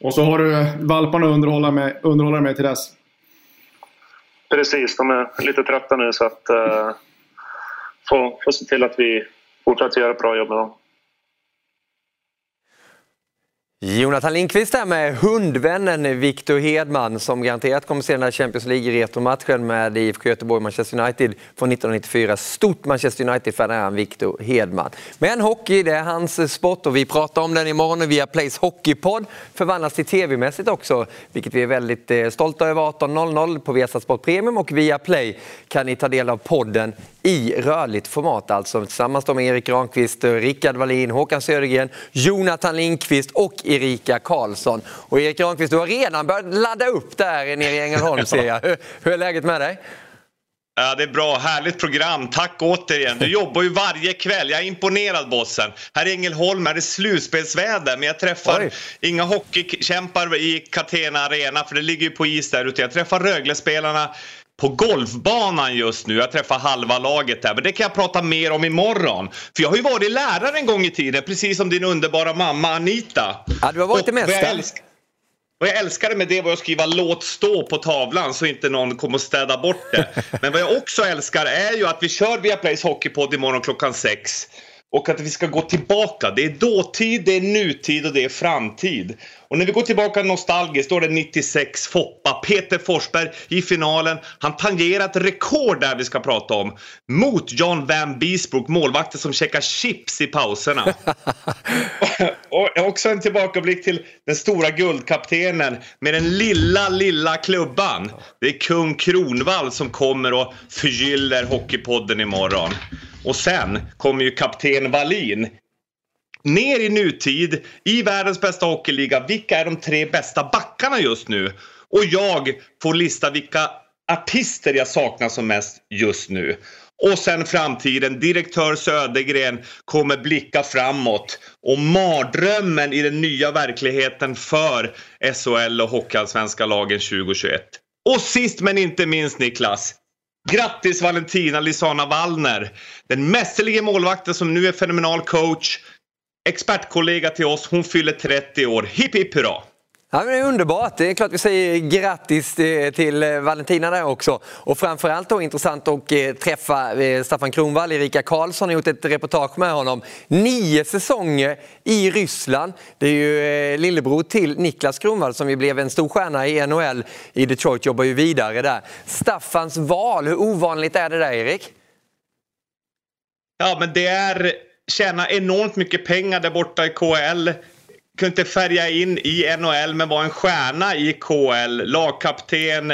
Och så har du valparna att underhålla, med, underhålla med till dess. Precis, de är lite trötta nu så att eh, uh, få, får se till att vi fortsätter göra ett bra jobb med dem. Jonathan Lindqvist här med hundvännen Victor Hedman som garanterat kommer se den här Champions League-retromatchen med IFK Göteborg Manchester United från 1994. Stort Manchester United-fan är han, Victor Hedman. Men hockey, det är hans sport och vi pratar om den imorgon via Plays Hockeypodd förvandlas till tv-mässigt också, vilket vi är väldigt eh, stolta över. 18.00 på Viasat Sport Premium och via Play kan ni ta del av podden i rörligt format, alltså tillsammans med Erik Granqvist, Rickard Wallin, Håkan Södergren, Jonathan Lindqvist och Erika Karlsson. Och Erik Granqvist, du har redan börjat ladda upp där nere i Ängelholm ser jag. (laughs) Hur, hur är läget med dig? Ja, det är bra. Härligt program. Tack återigen. Du jobbar ju varje kväll. Jag är imponerad bossen. Här i Ängelholm är det slutspelsväder men jag träffar Oj. inga hockeykämpar i Catena Arena för det ligger ju på is där ute. Jag träffar Rögle-spelarna på golfbanan just nu. Jag träffar halva laget där. Men det kan jag prata mer om imorgon. För jag har ju varit lärare en gång i tiden, precis som din underbara mamma Anita. Ja, du har varit det mesta. Och jag älskade med det var att skriva låt stå på tavlan så inte någon kommer att städa bort det. (laughs) Men vad jag också älskar är ju att vi kör via Plays Hockeypodd imorgon klockan sex. Och att vi ska gå tillbaka. Det är dåtid, det är nutid och det är framtid. Och när vi går tillbaka nostalgiskt, då är det 96 Foppa. Peter Forsberg i finalen. Han tangerar ett rekord där vi ska prata om. Mot John Van Beesbrook, målvakten som käkar chips i pauserna. (laughs) och också en tillbakablick till den stora guldkaptenen med den lilla, lilla klubban. Det är kung Kronvall som kommer och förgyller Hockeypodden imorgon. Och sen kommer ju kapten Wallin ner i nutid i världens bästa hockeyliga. Vilka är de tre bästa backarna just nu? Och jag får lista vilka artister jag saknar som mest just nu. Och sen framtiden. Direktör Södergren kommer blicka framåt. Och mardrömmen i den nya verkligheten för SHL och Hockeyallsvenska lagen 2021. Och sist men inte minst Niklas. Grattis Valentina Lisana Wallner. Den mästerliga målvakten som nu är fenomenal coach. Expertkollega till oss. Hon fyller 30 år. Hipp hipp hurra! Ja, det är underbart. Det är klart vi säger grattis eh, till eh, Valentina där också. Och framförallt då intressant att eh, träffa Staffan Kronvall. Erika Karlsson har gjort ett reportage med honom. Nio säsonger i Ryssland. Det är ju lillebror till Niklas Kronvall som ju blev en stor stjärna i NHL i Detroit, jobbar ju vidare där. Staffans val, hur ovanligt är det där Erik? Ja men det är tjäna enormt mycket pengar där borta i KL kunde inte färga in i NHL men var en stjärna i KL. Lagkapten,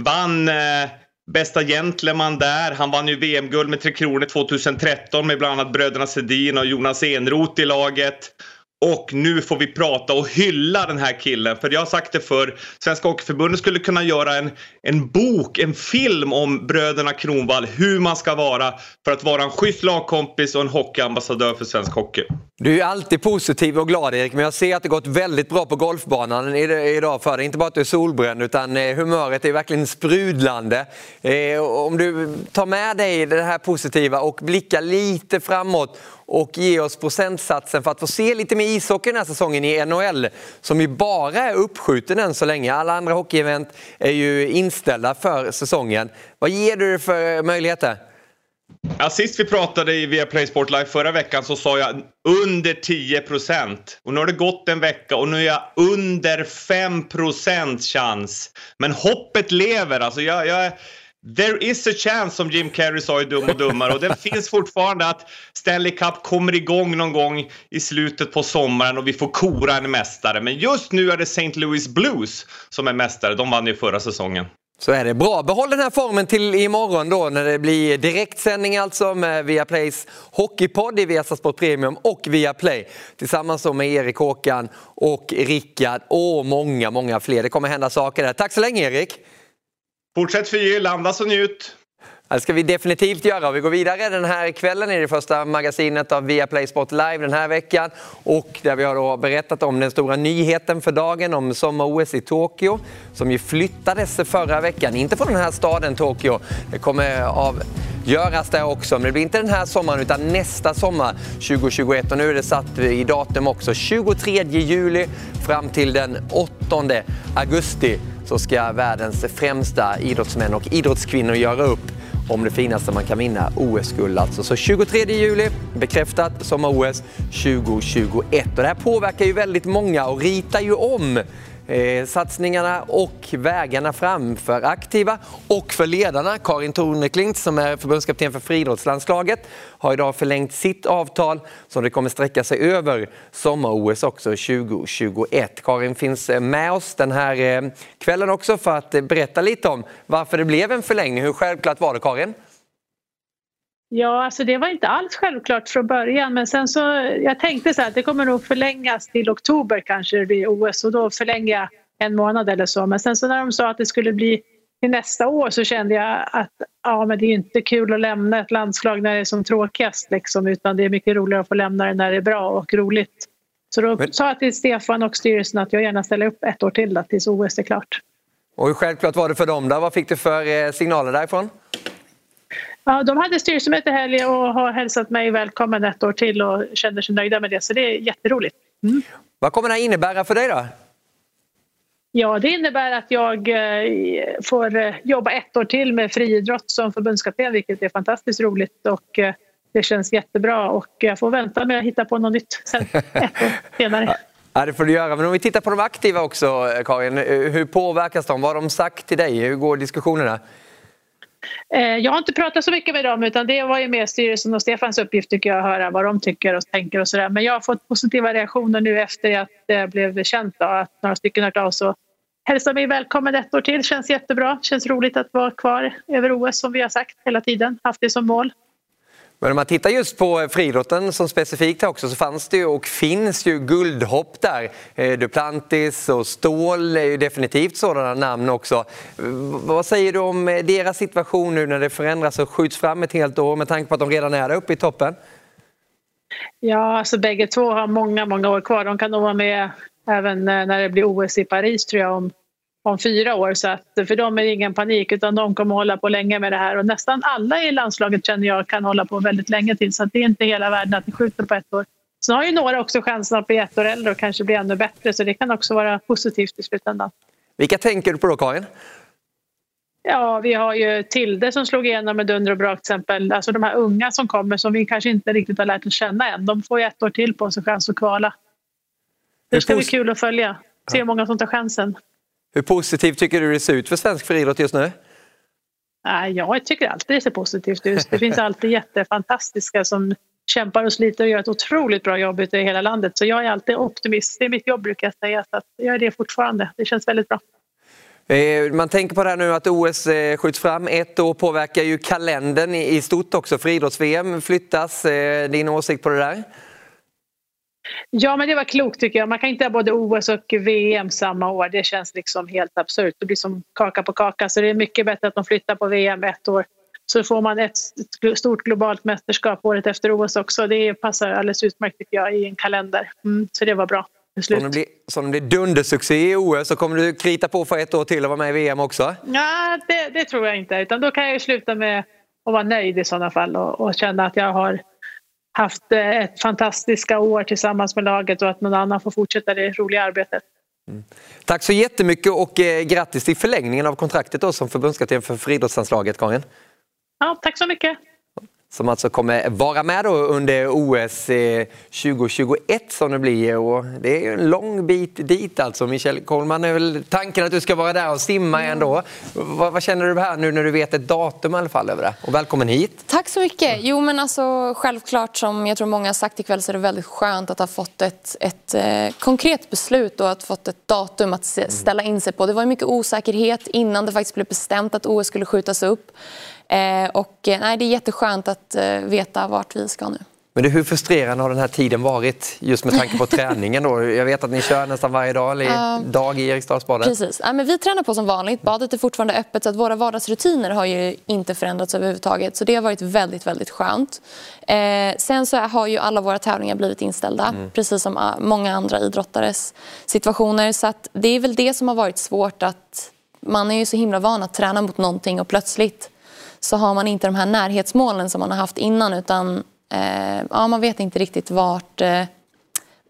vann eh, bästa gentleman där. Han vann ju VM-guld med Tre Kronor 2013 med bland annat bröderna Sedin och Jonas Enroth i laget. Och nu får vi prata och hylla den här killen. För jag har sagt det för Svenska Hockeyförbundet skulle kunna göra en, en bok, en film om bröderna Kronvall. Hur man ska vara för att vara en schysst lagkompis och en hockeyambassadör för svensk hockey. Du är alltid positiv och glad Erik, men jag ser att det gått väldigt bra på golfbanan idag för dig. Inte bara att du är solbränd utan eh, humöret är verkligen sprudlande. Eh, om du tar med dig det här positiva och blickar lite framåt och ge oss procentsatsen för att få se lite mer ishockey den här säsongen i NHL som ju bara är uppskjuten än så länge. Alla andra hockeyevent är ju inställda för säsongen. Vad ger du för eh, möjligheter? Ja, sist vi pratade i Viaplay Sport Live förra veckan så sa jag under 10 procent. Och nu har det gått en vecka och nu är jag under 5 procents chans. Men hoppet lever. Alltså jag, jag, There is a chance som Jim Carrey sa i Dum och Dummare och det finns fortfarande att Stanley Cup kommer igång någon gång i slutet på sommaren och vi får kora en mästare. Men just nu är det St. Louis Blues som är mästare. De vann ju förra säsongen. Så är det. Bra. Behåll den här formen till imorgon då när det blir direktsändning alltså med Viaplays Hockeypodd i Viasat Sport Premium och Viaplay tillsammans med Erik Håkan och Rickard och många, många fler. Det kommer hända saker där. Tack så länge Erik! Fortsätt förgyll, andas och njut! Det ska vi definitivt göra. Vi går vidare den här kvällen i det första magasinet av Viaplay Sport Live den här veckan. Och där vi har då berättat om den stora nyheten för dagen om sommar-OS i Tokyo som ju flyttades förra veckan. Inte från den här staden Tokyo. Det kommer av göras där också. Men det blir inte den här sommaren utan nästa sommar 2021. Och nu är det satt i datum också. 23 juli fram till den 8 augusti så ska världens främsta idrottsmän och idrottskvinnor göra upp om det finaste man kan vinna, OS-guld alltså. Så 23 juli, bekräftat sommar-OS 2021. Och det här påverkar ju väldigt många och ritar ju om eh, satsningarna och vägarna fram för aktiva och för ledarna. Karin Torneklint som är förbundskapten för friidrottslandslaget har idag förlängt sitt avtal som det kommer sträcka sig över sommar-OS också 2021. Karin finns eh, med oss den här eh, kvällen också för att eh, berätta lite om varför det blev en förlängning. Hur självklart var det Karin? Ja, alltså det var inte alls självklart från början men sen så jag tänkte så här att det kommer nog förlängas till oktober kanske det blir OS och då förlänger jag en månad eller så men sen så när de sa att det skulle bli till nästa år så kände jag att ja, men det är inte kul att lämna ett landslag när det är som tråkigast liksom, utan det är mycket roligare att få lämna det när det är bra och roligt. Så då men... sa jag till Stefan och styrelsen att jag gärna ställer upp ett år till då, tills OS är klart. Och hur självklart var det för dem? Då? Vad fick du för eh, signaler därifrån? Ja, de hade styrelsemöte i helgen och har hälsat mig välkommen ett år till och känner sig nöjda med det. Så det är jätteroligt. Mm. Vad kommer det här innebära för dig då? Ja, det innebär att jag eh, får eh, jobba ett år till med friidrott som förbundskapten vilket är fantastiskt roligt och eh, det känns jättebra och jag får vänta med att hitta på något nytt sen ett år (laughs) senare. Ja, det får du göra. Men om vi tittar på de aktiva också, Karin. Hur påverkas de? Vad har de sagt till dig? Hur går diskussionerna? Eh, jag har inte pratat så mycket med dem utan det var ju mer styrelsen och Stefans uppgift tycker jag att höra vad de tycker och tänker och sådär. Men jag har fått positiva reaktioner nu efter att det blev känt då, att några stycken hört av sig hälsar mig välkommen ett år till. Känns jättebra. Känns roligt att vara kvar över OS som vi har sagt hela tiden. Haft det som mål. Men om man tittar just på eh, friidrotten som specifikt också så fanns det ju och finns ju guldhopp där. Eh, Duplantis och Ståhl är ju definitivt sådana namn också. Vad säger du om eh, deras situation nu när det förändras och skjuts fram ett helt år med tanke på att de redan är där uppe i toppen? Ja, alltså bägge två har många, många år kvar. De kan nog vara med även när det blir OS i Paris tror jag om om fyra år. Så att för dem är det ingen panik utan de kommer hålla på länge med det här. Och nästan alla i landslaget känner jag kan hålla på väldigt länge till så det är inte hela världen att ni skjuter på ett år. Sen har ju några också chansen att bli ett år äldre och kanske bli ännu bättre så det kan också vara positivt i slutändan. Vilka tänker du på då Karin? Ja, vi har ju Tilde som slog igenom med dunder och brak till exempel. Alltså de här unga som kommer som vi kanske inte riktigt har lärt oss känna än. De får ju ett år till på sig chans att kvala. Det ska bli kul att följa. Se hur många som tar chansen. Hur positivt tycker du det ser ut för svensk friidrott just nu? Jag tycker alltid det ser positivt ut. Det finns alltid (laughs) jättefantastiska som kämpar och sliter och gör ett otroligt bra jobb ute i hela landet. Så jag är alltid optimist. Det är mitt jobb brukar jag säga. Så jag är det fortfarande. Det känns väldigt bra. Eh, man tänker på det här nu att OS eh, skjuts fram ett år påverkar ju kalendern i stort också. Friidrotts-VM flyttas. Eh, din åsikt på det där? Ja, men det var klokt tycker jag. Man kan inte ha både OS och VM samma år. Det känns liksom helt absurt. Det blir som kaka på kaka. Så det är mycket bättre att de flyttar på VM ett år. Så får man ett stort globalt mästerskap året efter OS också. Det passar alldeles utmärkt tycker jag i en kalender. Mm, så det var bra. Så om det, blir, så om det blir dundersuccé i OS så kommer du krita på för ett år till och vara med i VM också? Ja, det, det tror jag inte. Utan då kan jag sluta med att vara nöjd i sådana fall och, och känna att jag har haft eh, ett fantastiska år tillsammans med laget och att någon annan får fortsätta det roliga arbetet. Mm. Tack så jättemycket och eh, grattis till förlängningen av kontraktet då som förbundskapten för friidrottslandslaget, Karin. Ja, tack så mycket som alltså kommer vara med då under OS 2021 eh, som det blir. Och det är en lång bit dit alltså. Michelle Kollman, är väl tanken att du ska vara där och simma ändå. Vad, vad, känner du här nu när du vet ett datum i alla fall över det? Och välkommen hit! Tack så mycket! Jo men alltså självklart som jag tror många har sagt ikväll så är det väldigt skönt att ha fått ett, ett eh, konkret beslut och att fått ett datum att ställa in sig på. Det var mycket osäkerhet innan det faktiskt blev bestämt att OS skulle skjutas upp. Eh, och, eh, nej, det är jätteskönt att eh, veta vart vi ska nu. Men hur frustrerande har den här tiden varit just med tanke på (laughs) träningen? Då? Jag vet att ni kör nästan varje dag, uh, dag i Eriksdalsbadet. Precis. Ja, men vi tränar på som vanligt. Badet är fortfarande öppet så att våra vardagsrutiner har ju inte förändrats överhuvudtaget. Så det har varit väldigt, väldigt skönt. Eh, sen så har ju alla våra tävlingar blivit inställda, mm. precis som många andra idrottares situationer. Så att det är väl det som har varit svårt att man är ju så himla van att träna mot någonting och plötsligt så har man inte de här närhetsmålen som man har haft innan utan eh, ja, man vet inte riktigt vart, eh,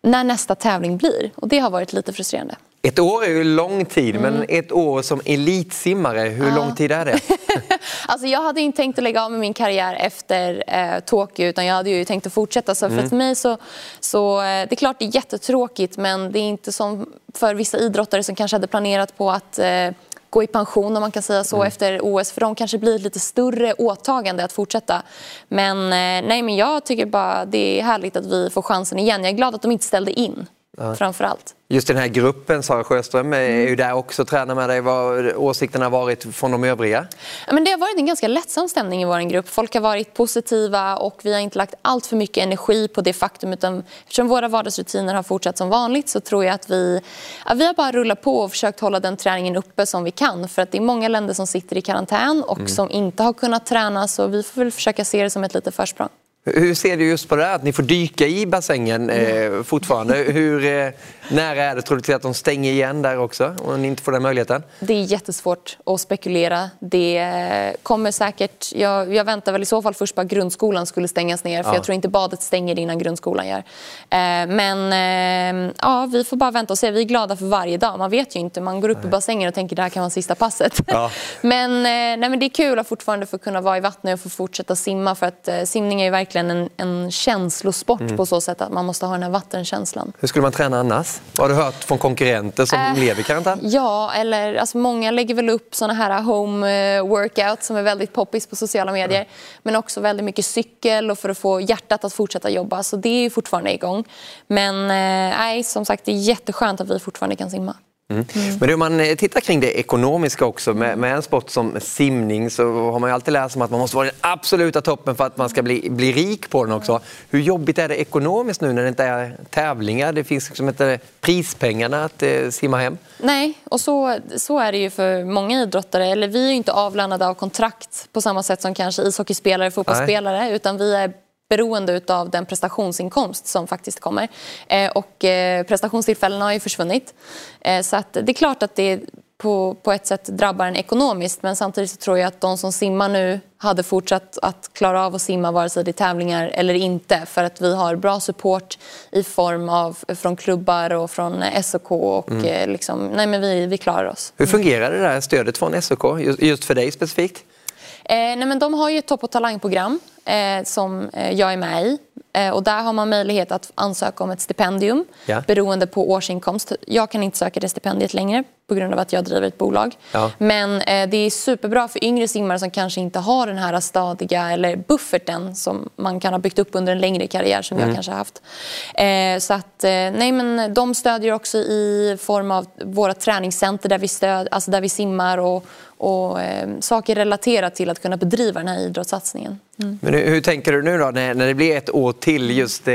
när nästa tävling blir. Och det har varit lite frustrerande. Ett år är ju lång tid, Mm. men ett år som elitsimmare, hur Ja. lång tid är det? (laughs) Alltså jag hade inte tänkt att lägga av med min karriär efter eh, Tokyo utan jag hade ju tänkt att fortsätta. Så Mm. för mig så, så eh, det är klart det är jättetråkigt men det är inte som för vissa idrottare som kanske hade planerat på att eh, gå i pension om man kan säga så Mm. efter OS. För de kanske blir ett lite större åtagande att fortsätta. Men, eh, nej, men jag tycker bara det är härligt att vi får chansen igen. Jag är glad att de inte ställde in Ja. framför allt. Just den här gruppen, Sara Sjöström, är Mm. ju där också och tränar med dig. Vad har åsikterna varit från de övriga? Ja, men det har varit en ganska lättsam stämning i vår grupp. Folk har varit positiva och vi har inte lagt allt för mycket energi på det faktum. Utan eftersom våra vardagsrutiner har fortsatt som vanligt så tror jag att vi, ja, vi har bara rullat på och försökt hålla den träningen uppe som vi kan. För att det är många länder som sitter i karantän och Mm. som inte har kunnat träna så vi får väl försöka se det som ett litet försprång. Hur ser du just på det här att ni får dyka i bassängen eh, fortfarande? Hur eh, nära är det troligtvis att de stänger igen där också om ni inte får den möjligheten? Det är jättesvårt att spekulera. Det kommer säkert... Jag, jag väntar väl i så fall först på att grundskolan skulle stängas ner. För Ja. jag tror inte badet stänger innan grundskolan gör. Eh, men eh, ja, vi får bara vänta och se. Vi är glada för varje dag. Man vet ju inte. Man går upp i bassängen och tänker det här kan vara sista passet. Ja. (laughs) Men, eh, nej, men det är kul att fortfarande få kunna vara i vattnet och få fortsätta simma. För att eh, simning är ju verkligen en, en känslosport Mm. på så sätt att man måste ha den här vattenkänslan. Hur skulle man träna annars? Har du hört från konkurrenter som Äh, lever i karantän? Ja, eller alltså många lägger väl upp såna här home eh, workouts som är väldigt poppis på sociala medier. Men också väldigt mycket cykel och för att få hjärtat att fortsätta jobba. Så det är fortfarande igång. Men eh, nej, som sagt, det är jätteskönt att vi fortfarande kan simma. Mm. Men om man eh, tittar kring det ekonomiska också, med, med en sport som simning så har man ju alltid läst om att man måste vara i den absoluta toppen för att man ska bli, bli rik på den också. Hur jobbigt är det ekonomiskt nu när det inte är tävlingar? Det finns liksom inte prispengarna att eh, simma hem. Nej, och så, så är det ju för många idrottare. Eller vi är ju inte avlönade av kontrakt på samma sätt som kanske ishockeyspelare, fotbollsspelare. Utan vi är beroende av den prestationsinkomst som faktiskt kommer. Eh, och eh, prestationstillfällena har ju försvunnit. Eh, så att det är klart att det på, på ett sätt drabbar en ekonomiskt men samtidigt så tror jag att de som simmar nu hade fortsatt att klara av att simma vare sig det är tävlingar eller inte för att vi har bra support i form av från klubbar och från SOK och Mm. liksom, nej men vi, vi klarar oss. Hur fungerar det där stödet från SOK, just- just för dig specifikt? Eh, nej men de har ju ett topp och talangprogram eh, som eh, jag är med i. Eh, och där har man möjlighet att ansöka om ett stipendium Ja. beroende på årsinkomst. Jag kan inte söka det stipendiet längre på grund av att jag driver ett bolag. Ja. Men eh, det är superbra för yngre simmare som kanske inte har den här stadiga eller bufferten som man kan ha byggt upp under en längre karriär som Mm. jag kanske har haft. Eh, så att, eh, nej men de stödjer också i form av våra träningscenter där vi, stöd, alltså där vi simmar och, och eh, saker relaterat till att kunna bedriva den här idrottssatsningen. Mm. Men hur, hur tänker du nu då när, när det blir ett år till just eh,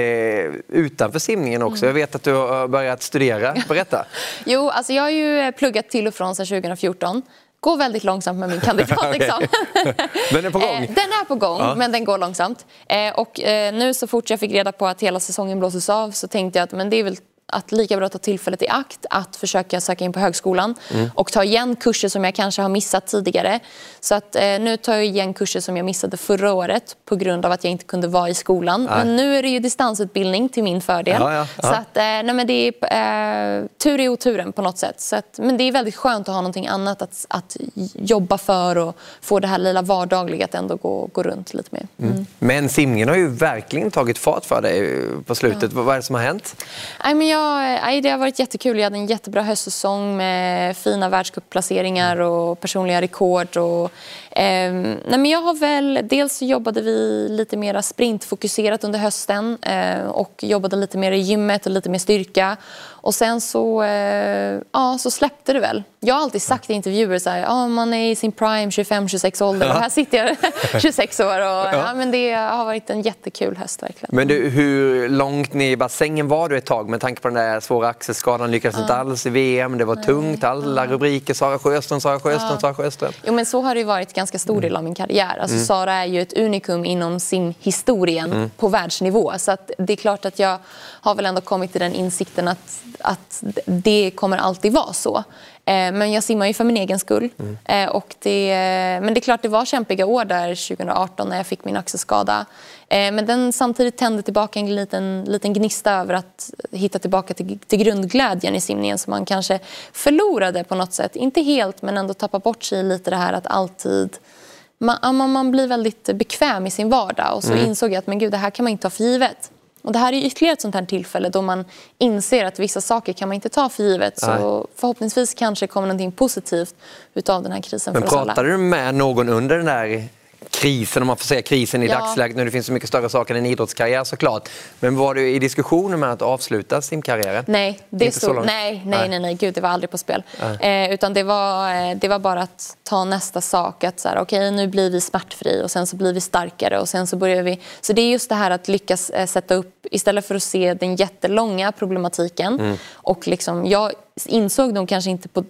utanför simningen också? Mm. Jag vet att du har börjat studera. Berätta. (laughs) Jo, alltså jag har ju eh, pluggat till och från sedan 2014. Går väldigt långsamt med min kandidatexamen. (laughs) (laughs) Den är på gång. Eh, Den är på gång, Ja. men den går långsamt. Eh, Och nu så fort jag fick reda på att hela säsongen blåses av så tänkte jag att men det är väl att lika bra ta tillfället i akt att försöka söka in på högskolan Mm. och ta igen kurser som jag kanske har missat tidigare. Så att eh, nu tar jag igen kurser som jag missade förra året på grund av att jag inte kunde vara i skolan. Nej. Men nu är det ju distansutbildning till min fördel. Ja, ja, ja. Så att, eh, nej, men det är eh, tur i oturen på något sätt. Så att, men det är väldigt skönt att ha någonting annat att, att jobba för och få det här lilla vardagliga att ändå gå, gå runt lite mer. Mm. Men simningen har ju verkligen tagit fart för dig på slutet. Vad är det som har hänt? Nej, men jag, nej, det har varit jättekul. Jag hade en jättebra höstsäsong med fina världscupplaceringar och personliga rekord. Och, ehm, nej, men jag har väl, dels jobbade vi lite mer sprintfokuserat under hösten eh, och jobbade lite mer i gymmet och lite mer styrka. Och sen så, eh, ja, så släppte det väl. Jag har alltid sagt i intervjuer så här, ja, man är i sin prime 25-26 ålder och Ja. här sitter jag (laughs) 26 år. Och, Ja. ja. men det har varit en jättekul höst verkligen. Men du, hur långt ner i bassängen var du ett tag med tanke på den där svåra axelskadan? Lyckades inte alls i VM, det var tungt, alla rubriker Sara Sjöström, Sara Sjöström, Ja. Sara Sjöström. Jo, men så har det varit ganska stor del av min karriär. Alltså, Mm. Sara är ju ett unikum inom sin historien Mm. på världsnivå. Så att det är klart att jag har väl ändå kommit till den insikten att att det kommer alltid vara så. Eh, men jag simmar ju för min egen skull. Mm. Eh, och det, men det är klart, det var kämpiga år där 2018 när jag fick min axelskada. Eh, Men den samtidigt tände tillbaka en liten, liten gnista över att hitta tillbaka till, till grundglädjen i simningen som man kanske förlorade på något sätt. Inte helt, men ändå tappar bort sig lite det här att alltid... Man, man blir väldigt bekväm i sin vardag och så Mm. insåg jag att men gud, det här kan man inte ta för givet. Och det här är ytterligare ett sånt här tillfälle då man inser att vissa saker kan man inte ta för givet. Nej. Så förhoppningsvis kanske kommer någonting positivt utav den här krisen Men för oss alla. pratade du med någon under den där krisen, om man får säga krisen i Ja. dagsläget, nu det finns så mycket större saker än en idrottskarriär såklart. Men var du i diskussioner med att avsluta simkarriären? Nej, det Inte så långt? nej, nej, nej, nej, gud, det var aldrig på spel. Eh, utan det var, eh, det var bara att ta nästa sak. Att så här, okej, nu blir vi smärtfri och sen så blir vi starkare och sen så börjar vi. Så det är just det här att lyckas eh, sätta upp, istället för att se den jättelånga problematiken. Mm. Och liksom, jag insåg nog kanske inte på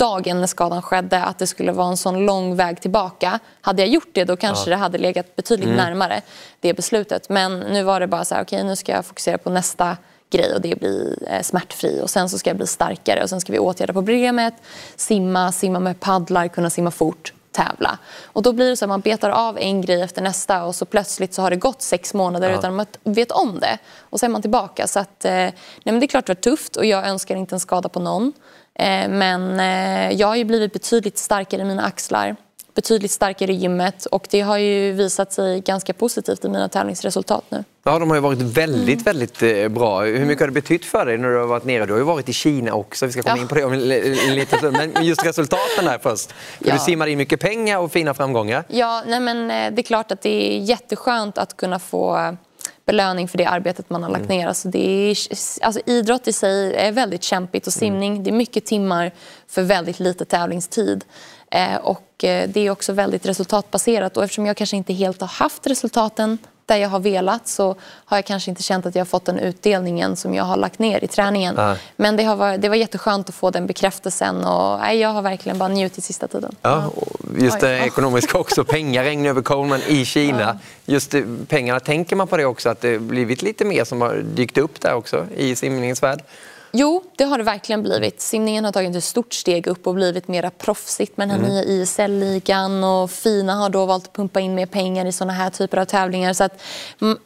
dagen när skadan skedde att det skulle vara en sån lång väg tillbaka. Hade jag gjort det då kanske Ja. det hade legat betydligt Mm. närmare det beslutet. Men nu var det bara så här, okej nu ska jag fokusera på nästa grej och det blir eh, smärtfri och sen så ska jag bli starkare och sen ska vi åtgärda problemet, simma, simma med paddlar, kunna simma fort, tävla. Och då blir det så att man betar av en grej efter nästa och så plötsligt så har det gått sex månader Ja. utan att man vet om det. Och så är man tillbaka. Så att, eh, nej men det är klart det var tufft och jag önskar inte en skada på någon. Eh, Men eh, jag har ju blivit betydligt starkare i mina axlar, betydligt starkare i gymmet och det har ju visat sig ganska positivt i mina tävlingsresultat nu. Ja, de har ju varit väldigt, Mm. väldigt eh, bra. Hur mycket har det betytt för dig när du har varit nere? Du har ju varit i Kina också, vi ska komma Ja. in på det om en, en liten stund. Men just resultaten där först. För Ja. Du simmade in mycket pengar och fina framgångar. Ja, nej men det är klart att det är jätteskönt att kunna få belöning för det arbetet man har lagt Mm. ner. Alltså det är, alltså idrott i sig är väldigt kämpigt och simning, det är mycket timmar för väldigt lite tävlingstid. Eh, och eh, det är också väldigt resultatbaserat och eftersom jag kanske inte helt har haft resultaten där jag har velat så har jag kanske inte känt att jag har fått den utdelningen som jag har lagt ner i träningen. Nej. Men det, har varit, det var jätteskönt att få den bekräftelsen och nej, jag har verkligen bara njutit sista tiden. Ja, just det ekonomiska också. Pengar regnar över Coleman i Kina. Just pengarna, tänker man på det också? Att det blivit lite mer som har dykt upp där också i simningens värld? Jo, det har det verkligen blivit. Simningen har tagit ett stort steg upp och blivit mer proffsigt med den här Mm. nya ISL-ligan och FINA har då valt att pumpa in mer pengar i såna här typer av tävlingar. Så att, mm,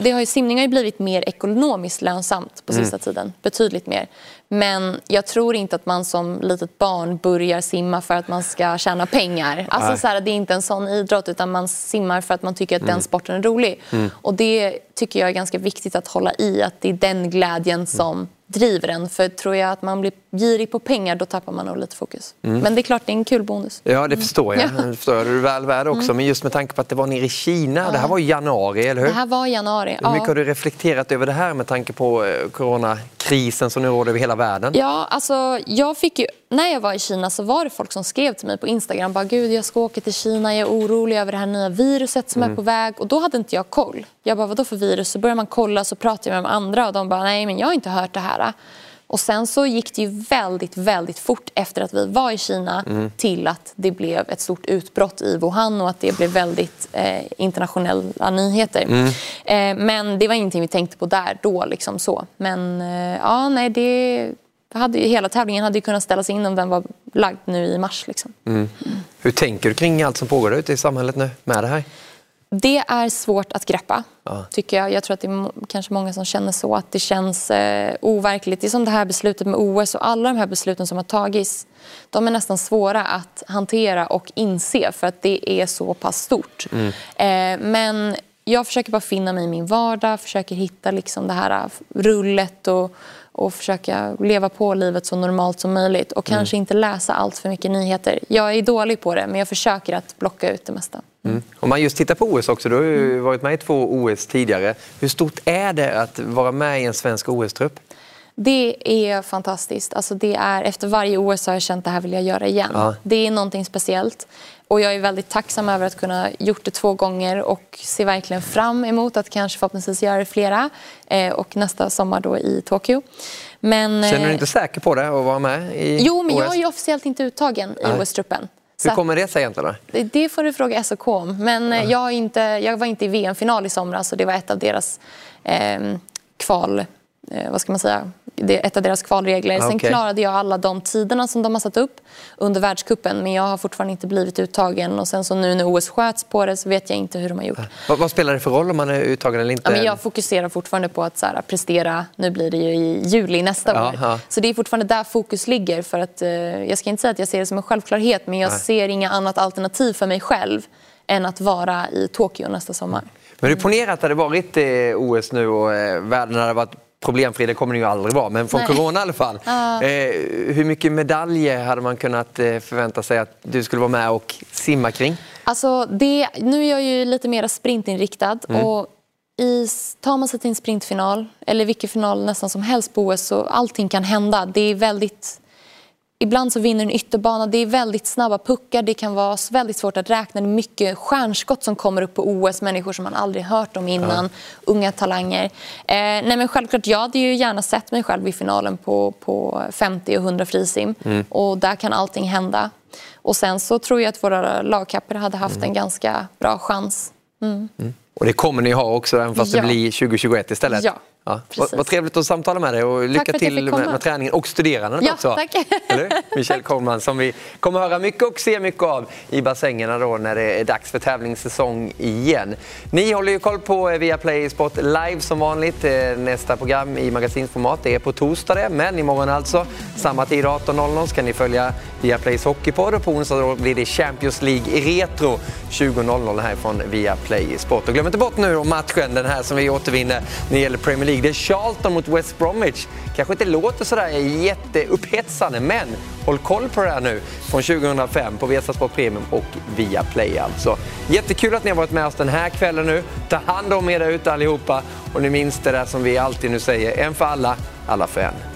det har ju, simning har ju blivit mer ekonomiskt lönsamt på sista Mm. tiden. Betydligt mer. Men jag tror inte att man som litet barn börjar simma för att man ska tjäna pengar. Alltså Nej. så här, det är inte en sån idrott utan man simmar för att man tycker att Mm. den sporten är rolig. Mm. Och det tycker jag är ganska viktigt att hålla i, att det är den glädjen som driver en. För tror jag att man blir girig på pengar, då tappar man nog lite fokus. Mm. Men det är klart, det är en kul bonus. Ja, det förstår jag. Ja. Det förstår jag. Det är väl värd också. Mm. Men just med tanke på att det var nere i Kina. Det här var i januari, eller hur? Det här var i januari. Hur mycket ja. har du reflekterat över det här med tanke på eh, coronakrisen som nu råder över hela världen? Ja, alltså jag fick ju, när jag var i Kina så var det folk som skrev till mig på Instagram bara gud jag ska åka till Kina, jag är orolig över det här nya viruset som Mm. är på väg och då hade inte jag koll. Jag bara vadå för virus? Så börjar man kolla så pratar jag med de andra och de bara nej men jag har inte hört det här. Och sen så gick det ju väldigt, väldigt fort efter att vi var i Kina Mm. till att det blev ett stort utbrott i Wuhan och att det blev väldigt eh, internationella nyheter. Mm. Eh, men det var ingenting vi tänkte på där då. Liksom så. Men eh, ja, nej, det hade ju, hela tävlingen hade ju kunnat ställas in om den var lagd nu i mars. Liksom. Mm. Hur tänker du kring allt som pågår ute i samhället nu med det här? Det är svårt att greppa, Ja. tycker jag. Jag tror att det är kanske många som känner så, att det känns eh, overkligt. Det är som det här beslutet med OS och alla de här besluten som har tagits. De är nästan svåra att hantera och inse för att det är så pass stort. Mm. Eh, men jag försöker bara finna mig i min vardag, försöker hitta liksom det här eh, rullet och, och försöka leva på livet så normalt som möjligt och Mm. kanske inte läsa allt för mycket nyheter. Jag är dålig på det, men jag försöker att blocka ut det mesta. Mm. Om man just tittar på OS också, du har ju varit med i två OS tidigare. Hur stort är det att vara med i en svensk OS-trupp? Det är fantastiskt. Alltså det är, efter varje OS har jag känt att det här vill jag göra igen. Ja. Det är någonting speciellt. Och jag är väldigt tacksam över att kunna gjort det två gånger och ser verkligen fram emot att kanske förhoppningsvis göra det flera. Eh, och nästa sommar då i Tokyo. Men, Känner du eh, dig inte säker på det, att vara med i Jo, men OS? jag är ju officiellt inte uttagen i. OS-truppen. Hur kommer det sig egentligen? Det, får du fråga SOK om. Men eh, jag, är inte, jag var inte i VM-final i somras och det var ett av deras eh, kval, eh, vad ska man säga, det är ett av deras kvalregler. Sen Okej. klarade jag alla de tiderna som de har satt upp under världskuppen men jag har fortfarande inte blivit uttagen. Och sen så nu när OS sköts på det så vet jag inte hur de har gjort. Vad, vad spelar det för roll om man är uttagen eller inte? Ja, men jag fokuserar fortfarande på att så här, prestera. Nu blir det ju i juli nästa Ja, år. Så det är fortfarande där fokus ligger. För att, eh, jag ska inte säga att jag ser det som en självklarhet men jag Nej. ser inga annat alternativ för mig själv än att vara i Tokyo nästa sommar. Men du ponera att det hade varit eh, OS nu och eh, världen hade varit problemfri, det kommer det ju aldrig vara, men från Nej. corona i alla fall. Ja. Eh, hur mycket medaljer hade man kunnat eh, förvänta sig att du skulle vara med och simma kring? Alltså det, nu är jag ju lite mer sprintinriktad. Mm. Och i, tar man sig till en sprintfinal, eller vilken final nästan som helst på OS, så allting kan hända. Det är väldigt... Ibland så vinner en ytterbana, det är väldigt snabba puckar, det kan vara väldigt svårt att räkna. Det är mycket stjärnskott som kommer upp på OS, människor som man aldrig hört om innan, unga talanger. Eh, nej men självklart, jag hade ju gärna sett mig själv i finalen på, på 50 och 100 frisim. Mm. Och där kan allting hända. Och sen så tror jag att våra lagkapper hade haft en ganska bra chans. Mm. Och det kommer ni ha också, även fast Ja. det blir 2021 istället. Ja, Vad, precis. vad trevligt att samtala med dig och lycka till med, med träningen och studerandet Ja, också. tack. (laughs) Eller? Michelle Kollman som vi kommer höra mycket och se mycket av i bassängerna då när det är dags för tävlingssäsong igen. Ni håller ju koll på Viaplay Sport live som vanligt. Eh, Nästa program i magasinsformat det är på torsdag det, men imorgon alltså samma tid 18.00 ska ni följa Viaplays Hockeypodd och på onsdag då blir det Champions League i retro 20.00 här från Viaplay Sport. Och glöm inte bort nu matchen, den här som vi återvinner när det gäller Premier League. Det är Charlton mot West Bromwich. Kanske inte låter sådär jätteupphetsande, men håll koll på det här nu från 2005 på Viasat Sport Premium och Viaplay alltså. Jättekul att ni har varit med oss den här kvällen nu. Ta hand om er där ute allihopa och ni minns det där som vi alltid nu säger, en för alla, alla för en.